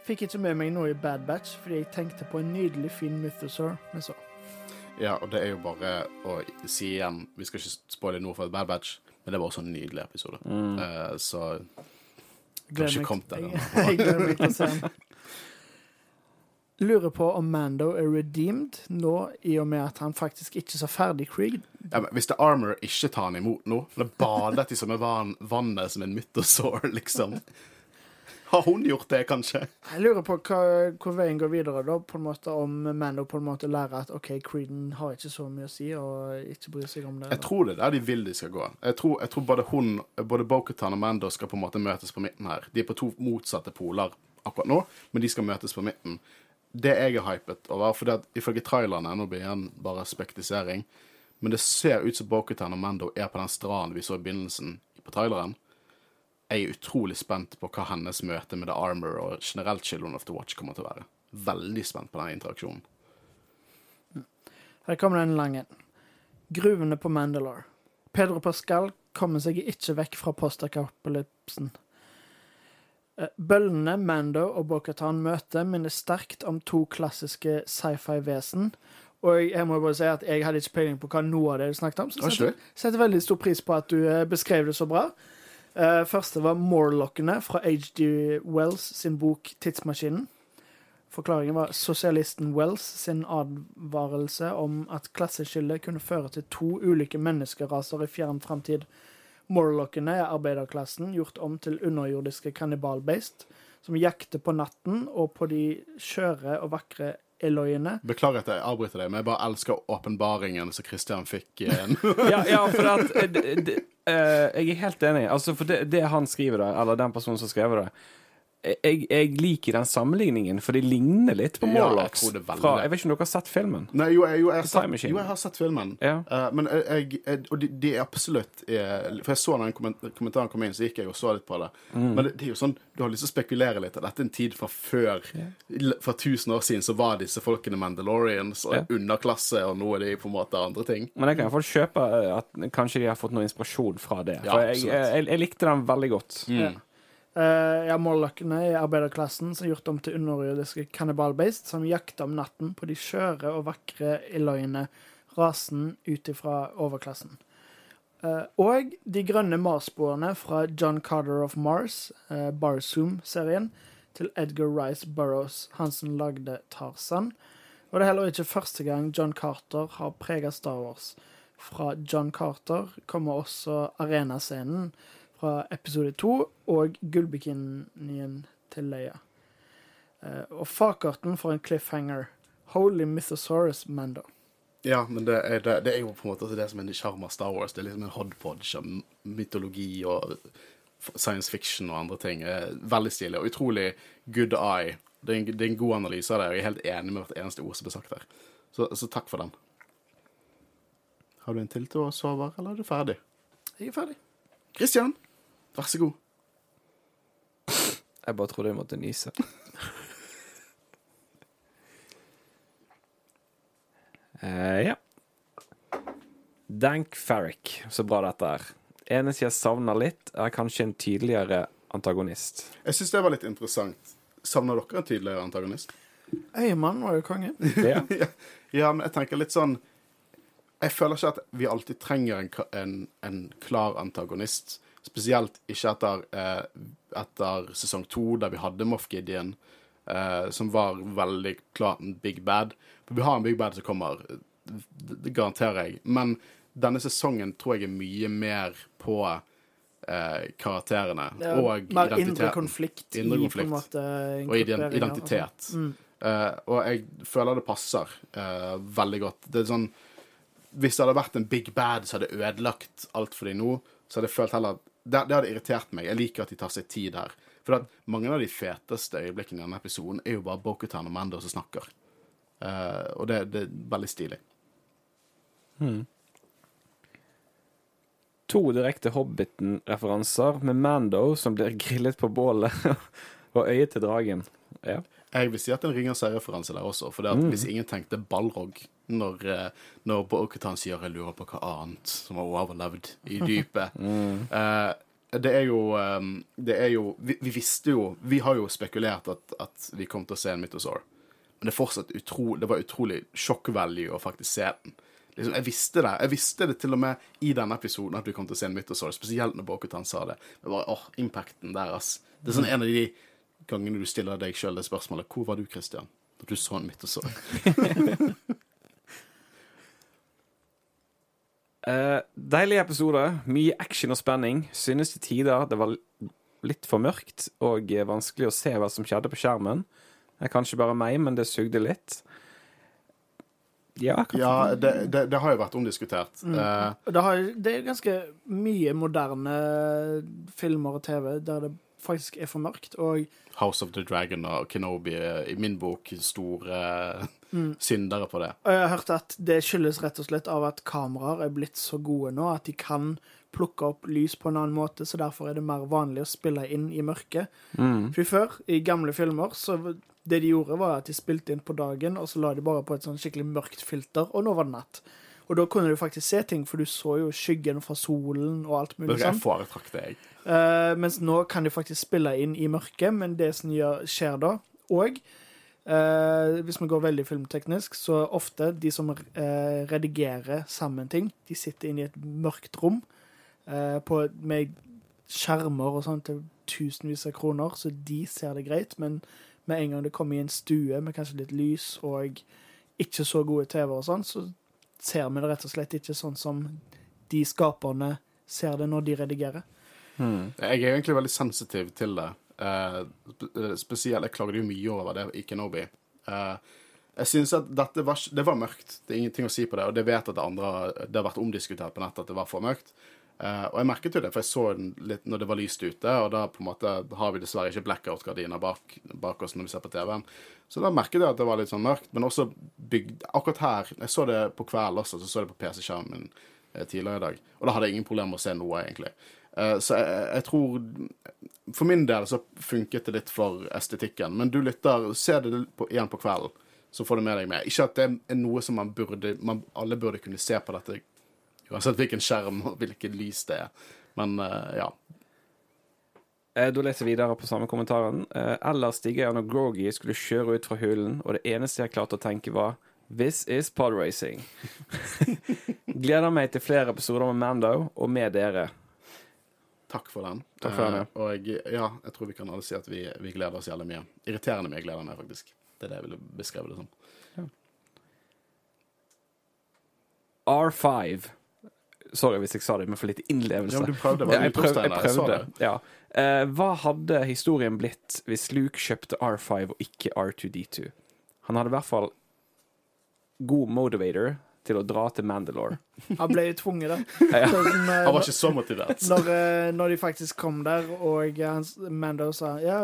Fikk ikke med meg noe i Bad Batch fordi jeg tenkte på en nydelig fin mythosaur vi så. Ja, og det er jo bare å si igjen Vi skal ikke spoile noe for et Bad Batch, men det var også en nydelig episode. Eh, så Gleder ikke til. Jeg, jeg gleder meg til å se den. Lurer på om Mando er redeemed nå, i og med at han faktisk ikke så ferdig Creed. Ja, men hvis det er Armor ikke tar han imot nå, det badet i samme vann, vannet som en mythosaur, liksom Har hun gjort det, kanskje? Jeg lurer på hva, hvor veien går videre, da, på en måte om Mando på en måte lærer at OK, Creeden har ikke så mye å si, og ikke bryr seg om det. Jeg tror det er der de vil de skal gå. Jeg tror, jeg tror både hun, både Bokutan og Mando skal på en måte møtes på midten her. De er på to motsatte poler akkurat nå, men de skal møtes på midten. Det jeg er hypet over, for det at ifølge trailerne Nå blir igjen bare spektisering, men det ser ut som Bokutan og Mando er på den stranden vi så i begynnelsen på traileren. Jeg er utrolig spent på hva hennes møte med The Armor og generelt Children of the Watch kommer til å være. Veldig spent på den interaksjonen. Her kommer den lange. Gruvene på Mandalore. Pedro Pascal kommer seg ikke vekk fra postapokalypsen. Eh, Bøllene Mando og Bokhatan møter minner sterkt om to klassiske sci-fi-vesen. Og jeg, jeg må bare si at jeg hadde ikke peiling på hva noe av det du snakket om. Så jeg setter, setter veldig stor pris på at du eh, beskrev det så bra. Eh, første var Morlockene fra H.G. Wells sin bok 'Tidsmaskinen'. Forklaringen var sosialisten Wells sin advarelse om at klasseskillet kunne føre til to ulike menneskeraser i fjern framtid. Morlockene er arbeiderklassen gjort om til underjordiske kannibalbeist, som jakter på natten og på de skjøre og vakre Eloiene. Beklager at jeg avbryter deg, men jeg bare elsker åpenbaringen som Christian fikk. inn Ja, ja for at de, de, det, eh, Jeg er helt enig. Altså, for det, det han skriver da, eller den personen som skriver det jeg, jeg liker den sammenligningen, for de ligner litt på Ja, jeg Morlocks. veldig fra, jeg vet ikke om dere har sett filmen? Nei, jo, jeg, jo, jeg, har sett, jo, jeg har sett filmen. Ja. Uh, men jeg, jeg, Og det de er absolutt eh, For jeg så den kommentaren kom inn, så gikk jeg og så litt på det. Mm. Men det, det er jo sånn, du har lyst til å spekulere litt. Dette er en tid fra før Yeah. For 1000 år siden så var disse folkene Mandalorians og yeah. underklasse, og nå er de på en måte andre ting. Men jeg kan iallfall kjøpe eh, at kanskje de har fått noe inspirasjon fra det. Ja, For jeg, jeg, jeg likte den veldig godt. Ja. Eh, ja, Morlockene i arbeiderklassen som er gjort om til underjordiske kannibalbeist, som jakter om natten på de skjøre og vakre Eloiene, rasen ut ifra overklassen. Uh, og De grønne Mars-sporene fra John Carter of Mars, uh, Barzoom-serien, til Edgar Rice Burroughs, han som lagde Tarzan. Og det er heller ikke første gang John Carter har prega Star Wars. Fra John Carter kommer også arenascenen fra episode to og gullbikinien til Leia. Eh, og farkarten for en cliffhanger. Holy Mythosaurus Mando. Ja, men det er, det, det er jo på en måte det som er sjarm av Star Wars. Det er liksom en hodpodge av mytologi og science fiction og andre ting. Eh, Veldig stilig og utrolig good eye. Det er, en, det er en god analyse av det, og jeg er helt enig med hvert eneste ord som ble sagt der. Så, så takk for den. Har du en til til å sove, eller er du ferdig? Jeg er ferdig. Christian, Vær så god. Jeg bare trodde jeg måtte nyse. uh, ja. Dank Farrick. Så bra dette er. Eneste jeg savner litt, er kanskje en tydeligere antagonist. Jeg syns det var litt interessant. Savner dere en tydeligere antagonist? Eiermann var jo kongen. ja. ja, men jeg tenker litt sånn Jeg føler ikke at vi alltid trenger en, en, en klar antagonist. Spesielt ikke etter, eh, etter sesong to, der vi hadde Moff Gideon, eh, som var veldig klart en big bad. For vi har en big bad som kommer, det, garanterer jeg. Men denne sesongen tror jeg er mye mer på eh, karakterene Ja, og Mer indre konflikt Indre i konflikt. en måte og identitet. og identitet. sånn. Mm. Eh, og jeg føler det passer eh, veldig godt. Det er sånn Hvis det hadde vært en big bad som hadde ødelagt alt for dem nå, så hadde jeg følt heller det, det hadde irritert meg. Jeg liker at de tar seg tid her. For at mange av de feteste øyeblikkene i denne episoden er jo bare Bokutan og Mando som snakker. Uh, og det, det er veldig stilig. To direkte Hobbiten-referanser med Mando som blir grillet på bålet, og øyet til dragen. Ja. Jeg vil si at det er en Ringenes herre-referanse der også. For det at hvis ingen tenkte Balrog når, eh, når Bo-Katan sier 'jeg lurer på hva annet som har overlevd i dypet', eh, det er jo eh, Det er jo vi, vi visste jo Vi har jo spekulert at, at vi kom til å se en Mythosaur. Men det er fortsatt utro, det var utrolig value å faktisk se den. Liksom, jeg visste det. Jeg visste det til og med i denne episoden at vi kom til å se en Mythosaur, spesielt når Bo-Katan sa det. Det var, åh, impacten der, ass. Det er sånn en av de gangene du stiller deg sjøl det spørsmålet Hvor var du, Christian, da du så han midt og så. uh, deilig episode. Mye action og spenning. Synes til tider det var litt for mørkt og eh, vanskelig å se hva som skjedde på skjermen. Det er kanskje bare meg, men det sugde litt. Ja. Ja, det, det, det har jo vært omdiskutert. Mm. Uh, det, har, det er ganske mye moderne filmer og TV der det faktisk er for mørkt. Og House of the Dragon og Kenobi er i min bok store syndere på det. Og jeg har hørt at det skyldes rett og slett av at kameraer er blitt så gode nå at de kan plukke opp lys på en annen måte, så derfor er det mer vanlig å spille inn i mørket. For før, i gamle filmer, så det de gjorde, var at de spilte inn på dagen, og så la de bare på et sånn skikkelig mørkt filter, og nå var det natt. Og da kunne du faktisk se ting, for du så jo skyggen fra solen og alt mulig er sånn. Jeg foretrakk det, jeg. Eh, mens nå kan de faktisk spille inn i mørket, men det som gjør, skjer da Og uh, hvis vi går veldig filmteknisk, så ofte de som uh, redigerer sammen ting, de sitter inne i et mørkt rom på, med skjermer og sånn til tusenvis av kroner, så de ser det greit. Men med en gang det kommer i en stue med kanskje litt lys og ikke så gode TV og sånn, så ser vi det rett og slett ikke sånn som de skaperne ser det når de redigerer. Jeg er egentlig veldig sensitiv til det. Uh, spesielt Jeg klagde jo mye over det i Kenobi. Uh, jeg synes at dette var, det var mørkt. Det er ingenting å si på det. Og det vet at det andre Det har vært omdiskutert på nettet at det var for mørkt. Uh, og jeg merket jo det, for jeg så den litt når det var lyst ute, og da på en måte har vi dessverre ikke blackout-gardiner bak, bak oss når vi ser på TV-en. Så da merket jeg at det var litt sånn mørkt, men også bygd Akkurat her Jeg så det på kveld også, så så det på PC-skjermen tidligere i dag, og da hadde jeg ingen problemer med å se noe, egentlig. Eh, så jeg, jeg tror For min del så funket det litt for estetikken, men du lytter, se det på, igjen på kvelden, så får du med deg med. Ikke at det er noe som man burde man, Alle burde kunne se på dette uansett hvilken skjerm og hvilket lys det er. Men eh, ja. Eh, Da leser videre på samme kommentaren. Ellers stiger jeg når Grogi skulle kjøre ut fra hulen, og det eneste jeg klarte å tenke, var This is podracing. Gleder meg til flere episoder med Mando, og med dere. Takk for den. Takk for den, ja. Eh, og ja, jeg tror vi kan alle si at vi, vi gleder oss jævlig mye. Irriterende mye gleder meg, faktisk. Det er det jeg ville beskrevet det som. R5. Sorry hvis jeg sa det med for lite innlevelse. Ja, men du prøvde, var Ja, jeg litt prøvde. Jeg jeg prøvde. Ja. Uh, hva hadde historien blitt hvis Luke kjøpte R5 og ikke R2D2? Han hadde i hvert fall god motivator til å dra til Mandalore. Han ble jo tvunget, da. Ja. Sånn, eh, Han var ikke så motivert. når, eh, når de faktisk kom der, og han, Mando sa ja,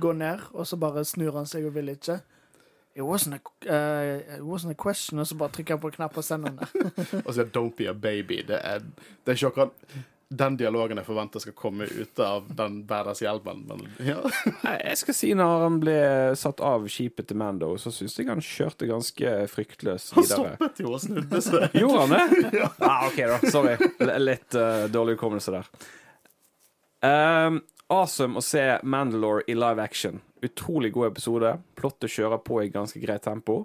gå ned, og så bare snur han seg og vil ikke. It wasn't a, it wasn't a question, og så bare trykker han på en knapp og sender den der. Og så 'Don't be a baby'. Det er, det er ikke akkurat den dialogen jeg forventer skal komme ut av den badass-hjelmen. Men ja. Jeg skal si når han ble satt av skipet til Mando, så syns jeg han kjørte ganske fryktløst Han stoppet jo og snudde seg. Gjorde han det? ah, OK, da. Sorry. Litt uh, dårlig hukommelse der. Um, awesome å se Mandalore i live action. Utrolig god episode. Plottet kjører på i ganske greit tempo.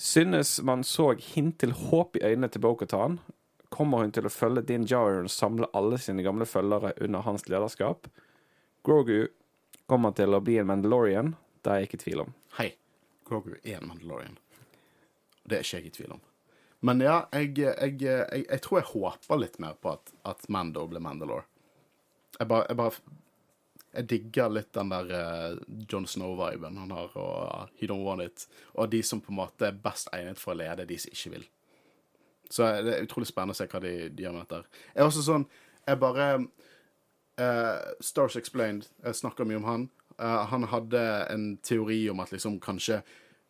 Synes man så hint til håp i øynene til Bokhatan. Kommer hun til å følge Din Djarin og samle alle sine gamle følgere under hans lederskap? Grogu kommer til å bli en Mandalorian. Det er jeg ikke i tvil om. Hei, Grogu er en Mandalorian. Det er ikke jeg i tvil om. Men ja, jeg, jeg, jeg, jeg tror jeg håper litt mer på at, at Mando blir Mandalore. Jeg bare, jeg bare Jeg digger litt den der eh, Jon Snow-viben han har, og uh, He Don't Want It. Og de som på en måte er best egnet for å lede, de som ikke vil. Så det er utrolig spennende å se hva de, de gjør med dette. Jeg er også sånn Jeg bare uh, Stars Explained, jeg snakker mye om han. Uh, han hadde en teori om at liksom kanskje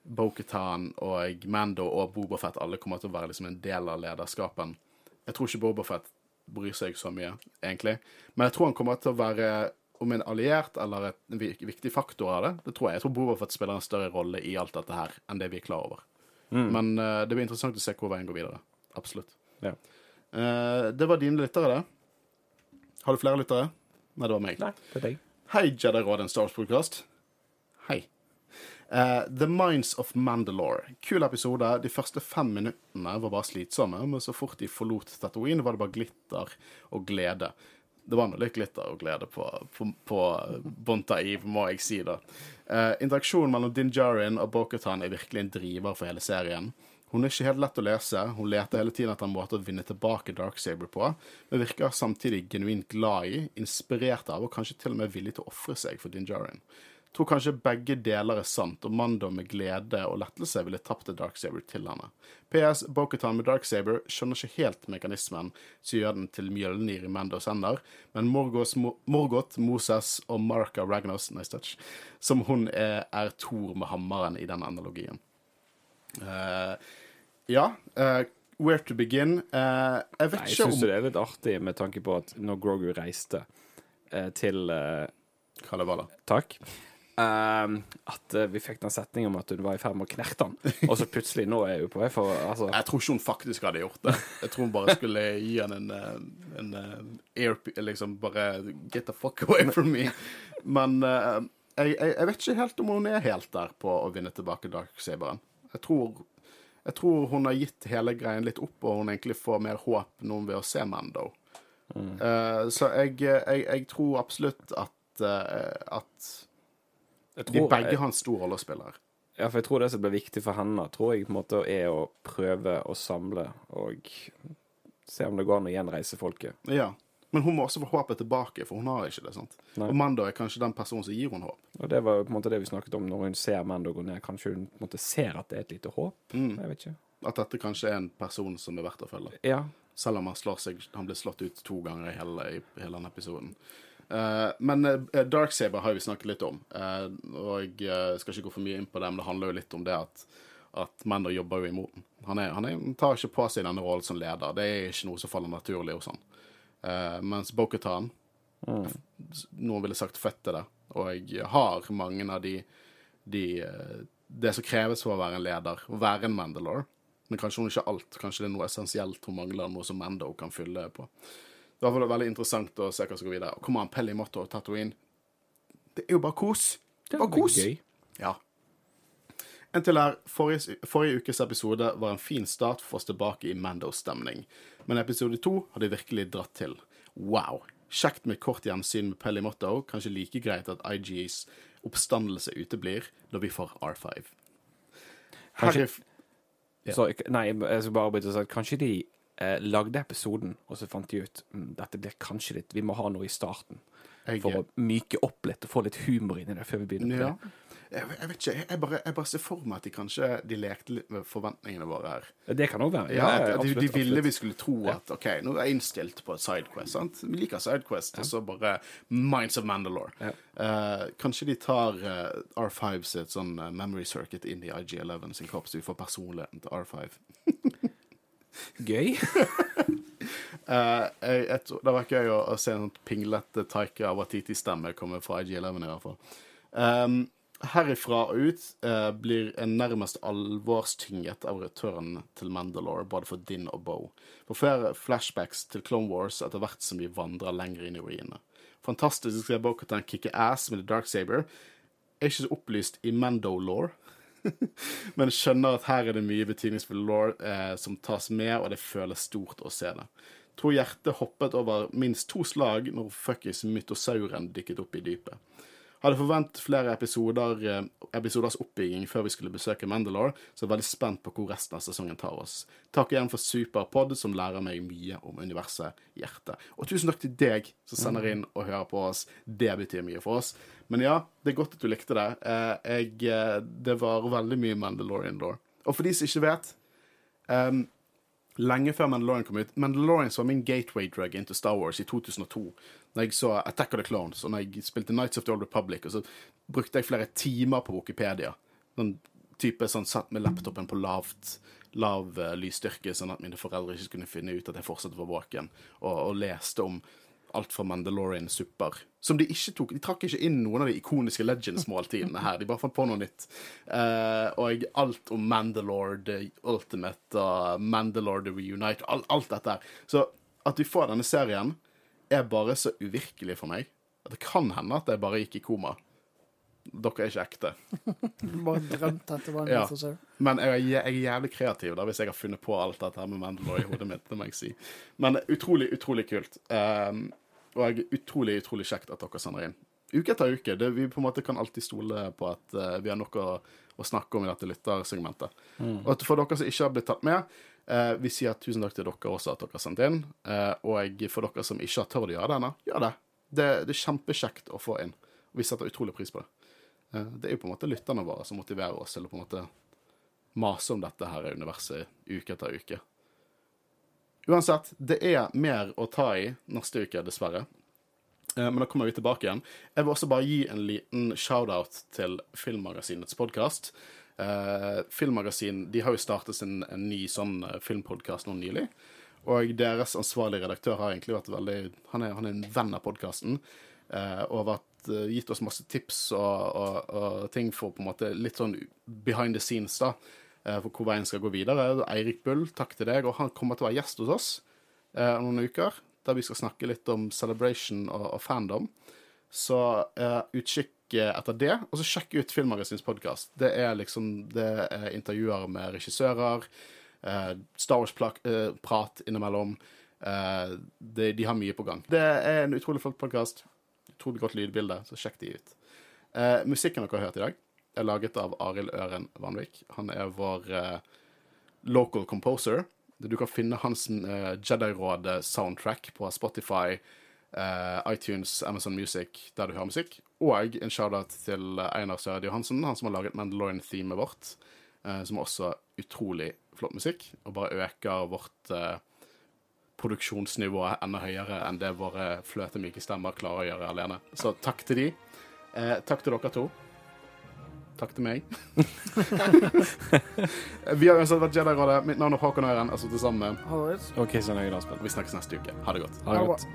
Bo-Katan og Mando og Bobafett alle kommer til å være liksom en del av lederskapen. Jeg tror ikke Bobafett bryr seg så mye, egentlig. Men jeg tror han kommer til å være om en alliert eller en viktig faktor av det. Det tror jeg. Jeg tror Bobafett spiller en større rolle i alt dette her enn det vi er klar over. Men uh, det blir interessant å se hvor veien går videre. Absolutt. Ja. Eh, det var dine lyttere, det. Har du flere lyttere? Nei, det var meg. Nei, det er deg. Hei, Jedi Råd, en Star Wars-podkast. Hei. Eh, The Minds of Mandalore. Kul episode. De første fem minuttene var bare slitsomme, men så fort de forlot Tatooine, var det bare glitter og glede. Det var nå litt glitter og glede på, på, på Bonta Eve, må jeg si, da. Eh, interaksjonen mellom Din Djarin og Bokutan er virkelig en driver for hele serien. Hun er ikke helt lett å lese. Hun leter hele tiden etter en måte å vinne tilbake Darksaber på, men virker samtidig genuint glad i, inspirert av og kanskje til og med villig til å ofre seg for Din Djarin. Tror kanskje begge deler er sant, og Mando med glede og lettelse ville tapt et Darksaber til henne. PS. Bokutan med Darksaber skjønner ikke helt mekanismen som gjør den til Mjølnir i Mandos hender, men Morgos, Mo- Morgoth, Moses og Marka Ragnos nice touch, som hun er, er Thor med hammeren i den analogien. Eh, ja. eh, where to begin? Eh, jeg vet Nei, jeg ikke syns det er litt artig med tanke på at når Grogu reiste til Kalevala. Takk. Um, at uh, vi fikk den setningen om at hun var i ferd med å knerte han. Og så plutselig, nå er hun på vei for altså, Jeg tror ikke hun faktisk hadde gjort det. Jeg tror hun bare skulle gi han en, en, en air, liksom bare Get the fuck away from me. Men uh, jeg, jeg, jeg vet ikke helt om hun er helt der på å vinne tilbake Darksaberen. Jeg tror, jeg tror hun har gitt hele greien litt opp, og hun egentlig får mer håp nå ved å se Mando. Eh, så jeg, jeg, jeg tror absolutt at, uh, at de begge har en stor rolle å spille her. Ja, for jeg tror det som blir viktig for henne, tror jeg på en måte er å prøve å samle og se om det går an å gjenreise folket. Ja. Men hun må også få håpet tilbake, for hun har ikke det. sant? Nei. Og Mando er kanskje den personen som gir henne håp. Og det var jo på en måte det vi snakket om når hun ser Mando gå ned. Kanskje hun på en måte ser at det er et lite håp? Mm. Jeg vet ikke. At dette kanskje er en person som er verdt å følge. Ja. Selv om han, slår seg, han blir slått ut to ganger i hele, i hele denne episoden. Uh, men uh, Darksaber har vi snakket litt om, uh, og jeg eh, skal ikke gå for mye inn på det, men det handler jo litt om det at, at Mando jobber jo imot den. Han, han, er, han tar ikke på seg denne rollen som leder. Det er ikke noe som faller naturlig hos han. Eh, mens Bokhatan Noen ville sagt fødte det, og jeg har mange av de, de eh, Det som kreves for å være en leder, å være en Mandalore. Men kanskje hun ikke alt. Kanskje det er noe essensielt hun mangler, noe som Mando kan fylle på. Det var veldig interessant å se hva som går videre. Kommer han Pelly Motto og Tatooine? Det er jo bare kos. Det bare kos. Gøy. Ja. En til her. Forrige, forrige ukes episode var en fin start for oss tilbake i Mando-stemning. Men episode to har de virkelig dratt til. Wow. Kjekt med kort gjensyn med Pelly Motto. Kanskje like greit at IGs oppstandelse uteblir når vi får R5. Kanskje- Ja. Så, nei, jeg skal bare bryte og si at kanskje de eh, lagde episoden, og så fant de ut mm, dette blir kanskje litt Vi må ha noe i starten Jeg- for å myke opp litt og få litt humor inn i det før vi begynner. Ja. Jeg, jeg vet ikke. Jeg, bare, jeg bare ser for meg at de kanskje de lekte litt med forventningene våre her. Det kan òg være. Ja, Ja, de, absolutt, de ville absolutt. vi skulle tro at OK, nå er jeg innstilt på et sidequest. sant? Vi liker sidequest, og så bare Minds of Mandalore. Eh, kanskje de tar uh, R5 sitt sånn uh, memory circuit inn i IG11 sin kropp, så vi får personligheten til R5. Gøy. Uh, jeg, jeg, det var gøy å, å se en sånn pinglete Taika Watiti-stemme komme fra IG11 i hvert fall. Um, herifra og ut eh, blir en nærmest alvorstynget av returen til Mandalore, både for Din og Bo. For flere flashbacks til Clone Wars etter hvert som vi vandrer lenger inn i ruinene. Fantastisk å se Bo-Katan kicke ass med The Dark Saber. Er ikke så opplyst i Mando-law, men skjønner at her er det mye betydningsfull law eh, som tas med, og det føles stort å se det. Tror hjertet hoppet over minst to slag når fuckings mytosauren dykket opp i dypet. Hadde forventet flere episoder, eh, episoders oppbygging før vi skulle besøke Mandalore, så jeg er veldig spent på hvor resten av sesongen tar oss. Takk igjen for Superpod, som lærer meg mye om universet i hjertet. Og tusen takk til deg som sender inn og hører på oss. Det betyr mye for oss. Men ja, det er godt at du likte det. Eh, Jeg, eh, det var veldig mye Mandalorian Indoor. Og for de som ikke vet ehm, lenge før Mandalorian kom ut. Mandalorian var min gateway drug into Star Wars i 2002. Når jeg så Attack of the Clones, og når jeg spilte Nights of the Old Republic, og så brukte jeg flere timer på Wikipedia. Sånn type sånn satt med laptopen på lavt lav uh, lysstyrke, sånn at mine foreldre ikke kunne finne ut at jeg fortsatt var våken, og, og leste om alt fra Mandalorian-supper. Som de ikke tok De trakk ikke inn noen av de ikoniske Legends-måltidene her. De bare fant på noe nytt. Uh, og alt om Mandalore The Ultimate og Mandalore The Reunite, alt, alt dette her. Så at vi får denne serien, er bare så uvirkelig for meg. At det kan hende at jeg bare gikk i koma. Dere er ikke ekte. Bare drømte at det var en Ja. mytosau. Men jeg er, jeg er jævlig kreativ da, hvis jeg har funnet på alt dette her med Mandalore i hodet mitt. Det må jeg si. Men utrolig, utrolig kult. Um, og utrolig, utrolig kjekt at dere sender inn. Uke etter uke. Det, vi på en måte kan alltid stole på at uh, vi har noe å, å snakke om i dette lyttersegmentet. Og at for dere som ikke har blitt tatt med, uh, vi sier tusen takk til dere også at dere har sendt inn. Uh, og for dere som ikke har tørt å gjøre det ennå, gjør det. det. Det er kjempekjekt å få inn. Og vi setter utrolig pris på det. Eh, det er jo på en måte lytterne våre som motiverer oss til å på en måte mase om dette her universet uke etter uke. Uansett, det er mer å ta i neste uke, dessverre. Eh, Men da kommer vi tilbake igjen. Jeg vil også bare gi en liten shout-out til Filmmagasinets podkast. Filmmagasin de har jo startet sin, en ny sånn filmpodkast nå nylig. Og deres ansvarlige redaktør har egentlig vært veldig Han er, han er en venn av podkasten. og har vært, eh, gitt oss masse tips og, og, og ting for på en måte litt sånn behind the scenes, da. eh, For hvor veien skal gå videre. Eirik Bull, takk til deg. Og han kommer til å være gjest hos oss eh, om noen uker, der vi skal snakke litt om celebration og, og fandom. Så eh, utkikk eh, etter det, og så sjekk ut Filmmagasins podkast. Det er liksom det er intervjuer med regissører, eh, Star Wars-prat innimellom. Eh, det, de har mye på gang. Det er en utrolig flott podkast. Utrolig godt lydbilde, så sjekk de ut. Eh, musikken dere har hørt i dag, er laget av Arild Øren Vanvik. Han er vår eh, local composer. Du kan finne hans eh, Jedi-råd-soundtrack på Spotify, eh, iTunes, Amazon Music, der du hører musikk. Og en shout-out til eh, Einar Sørd Johansen, han som har laget Mandalorian-themet vårt. eh, som er også utrolig flott musikk, og bare øker vårt eh, produksjonsnivå enda høyere enn det våre fløtemyke stemmer klarer å gjøre alene. Så takk til de. Eh, takk til dere to. Takk til meg. Vi har uansett vært Jedi-rådet. Mitt navn er Håkon Øren. Altså sammen med Alright. OK, så Aspen. Vi snakkes neste uke. Ha det godt. Ha det Ha det godt.